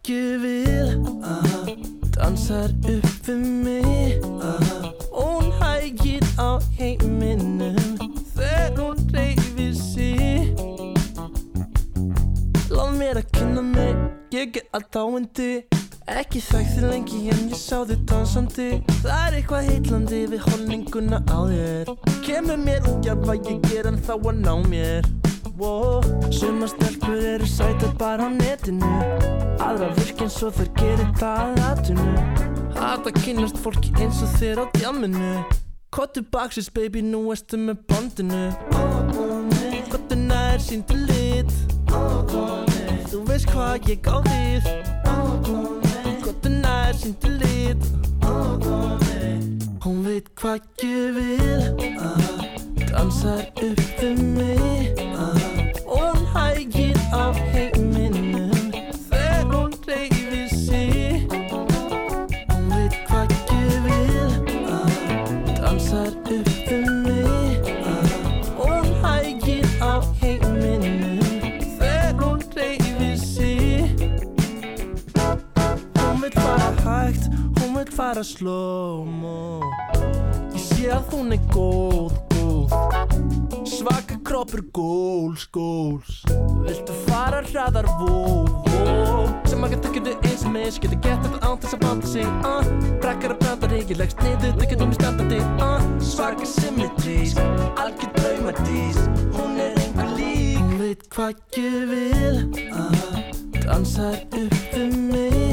Vil aha. Dansar upp við mig. Hún hægir á heiminum Þegar hún reyfir sig. Láð mér að kynna mig, ég er að dáindi Ekki þekkti lengi en ég sá þig dansandi. Það er eitthvað heitlandi við holninguna á þér. Kemur mér út hvað ég ger en þá að ná mér bara á netinu. Aðra virk eins og þær gerir það að atunu Hata kynast fólki eins og þér á djáminu Kottu baksins baby, nú erstu með bandinu Kottu nær síndu lit. Þú veist hvað ég á við. Kottu nær síndu lit. Hún veit hvað ég vil. Dansar upp við mig. Hún hægir á heiminum Fara slow-mo Ég sé að hún er góð, góð. Svaka kroppur góls, góls Viltu fara hraðar, vó, vó? Sem að geta getur eins og mis Getur gett eitthvað án þess að banda sig uh. Brekkar að branda ríki, leggst niður Það getur mér standandi uh. Svaka symmetrís, algjör draumadís. Hún er einhver lík. Hún veit hvað ég vil uh. Dansar upp við mig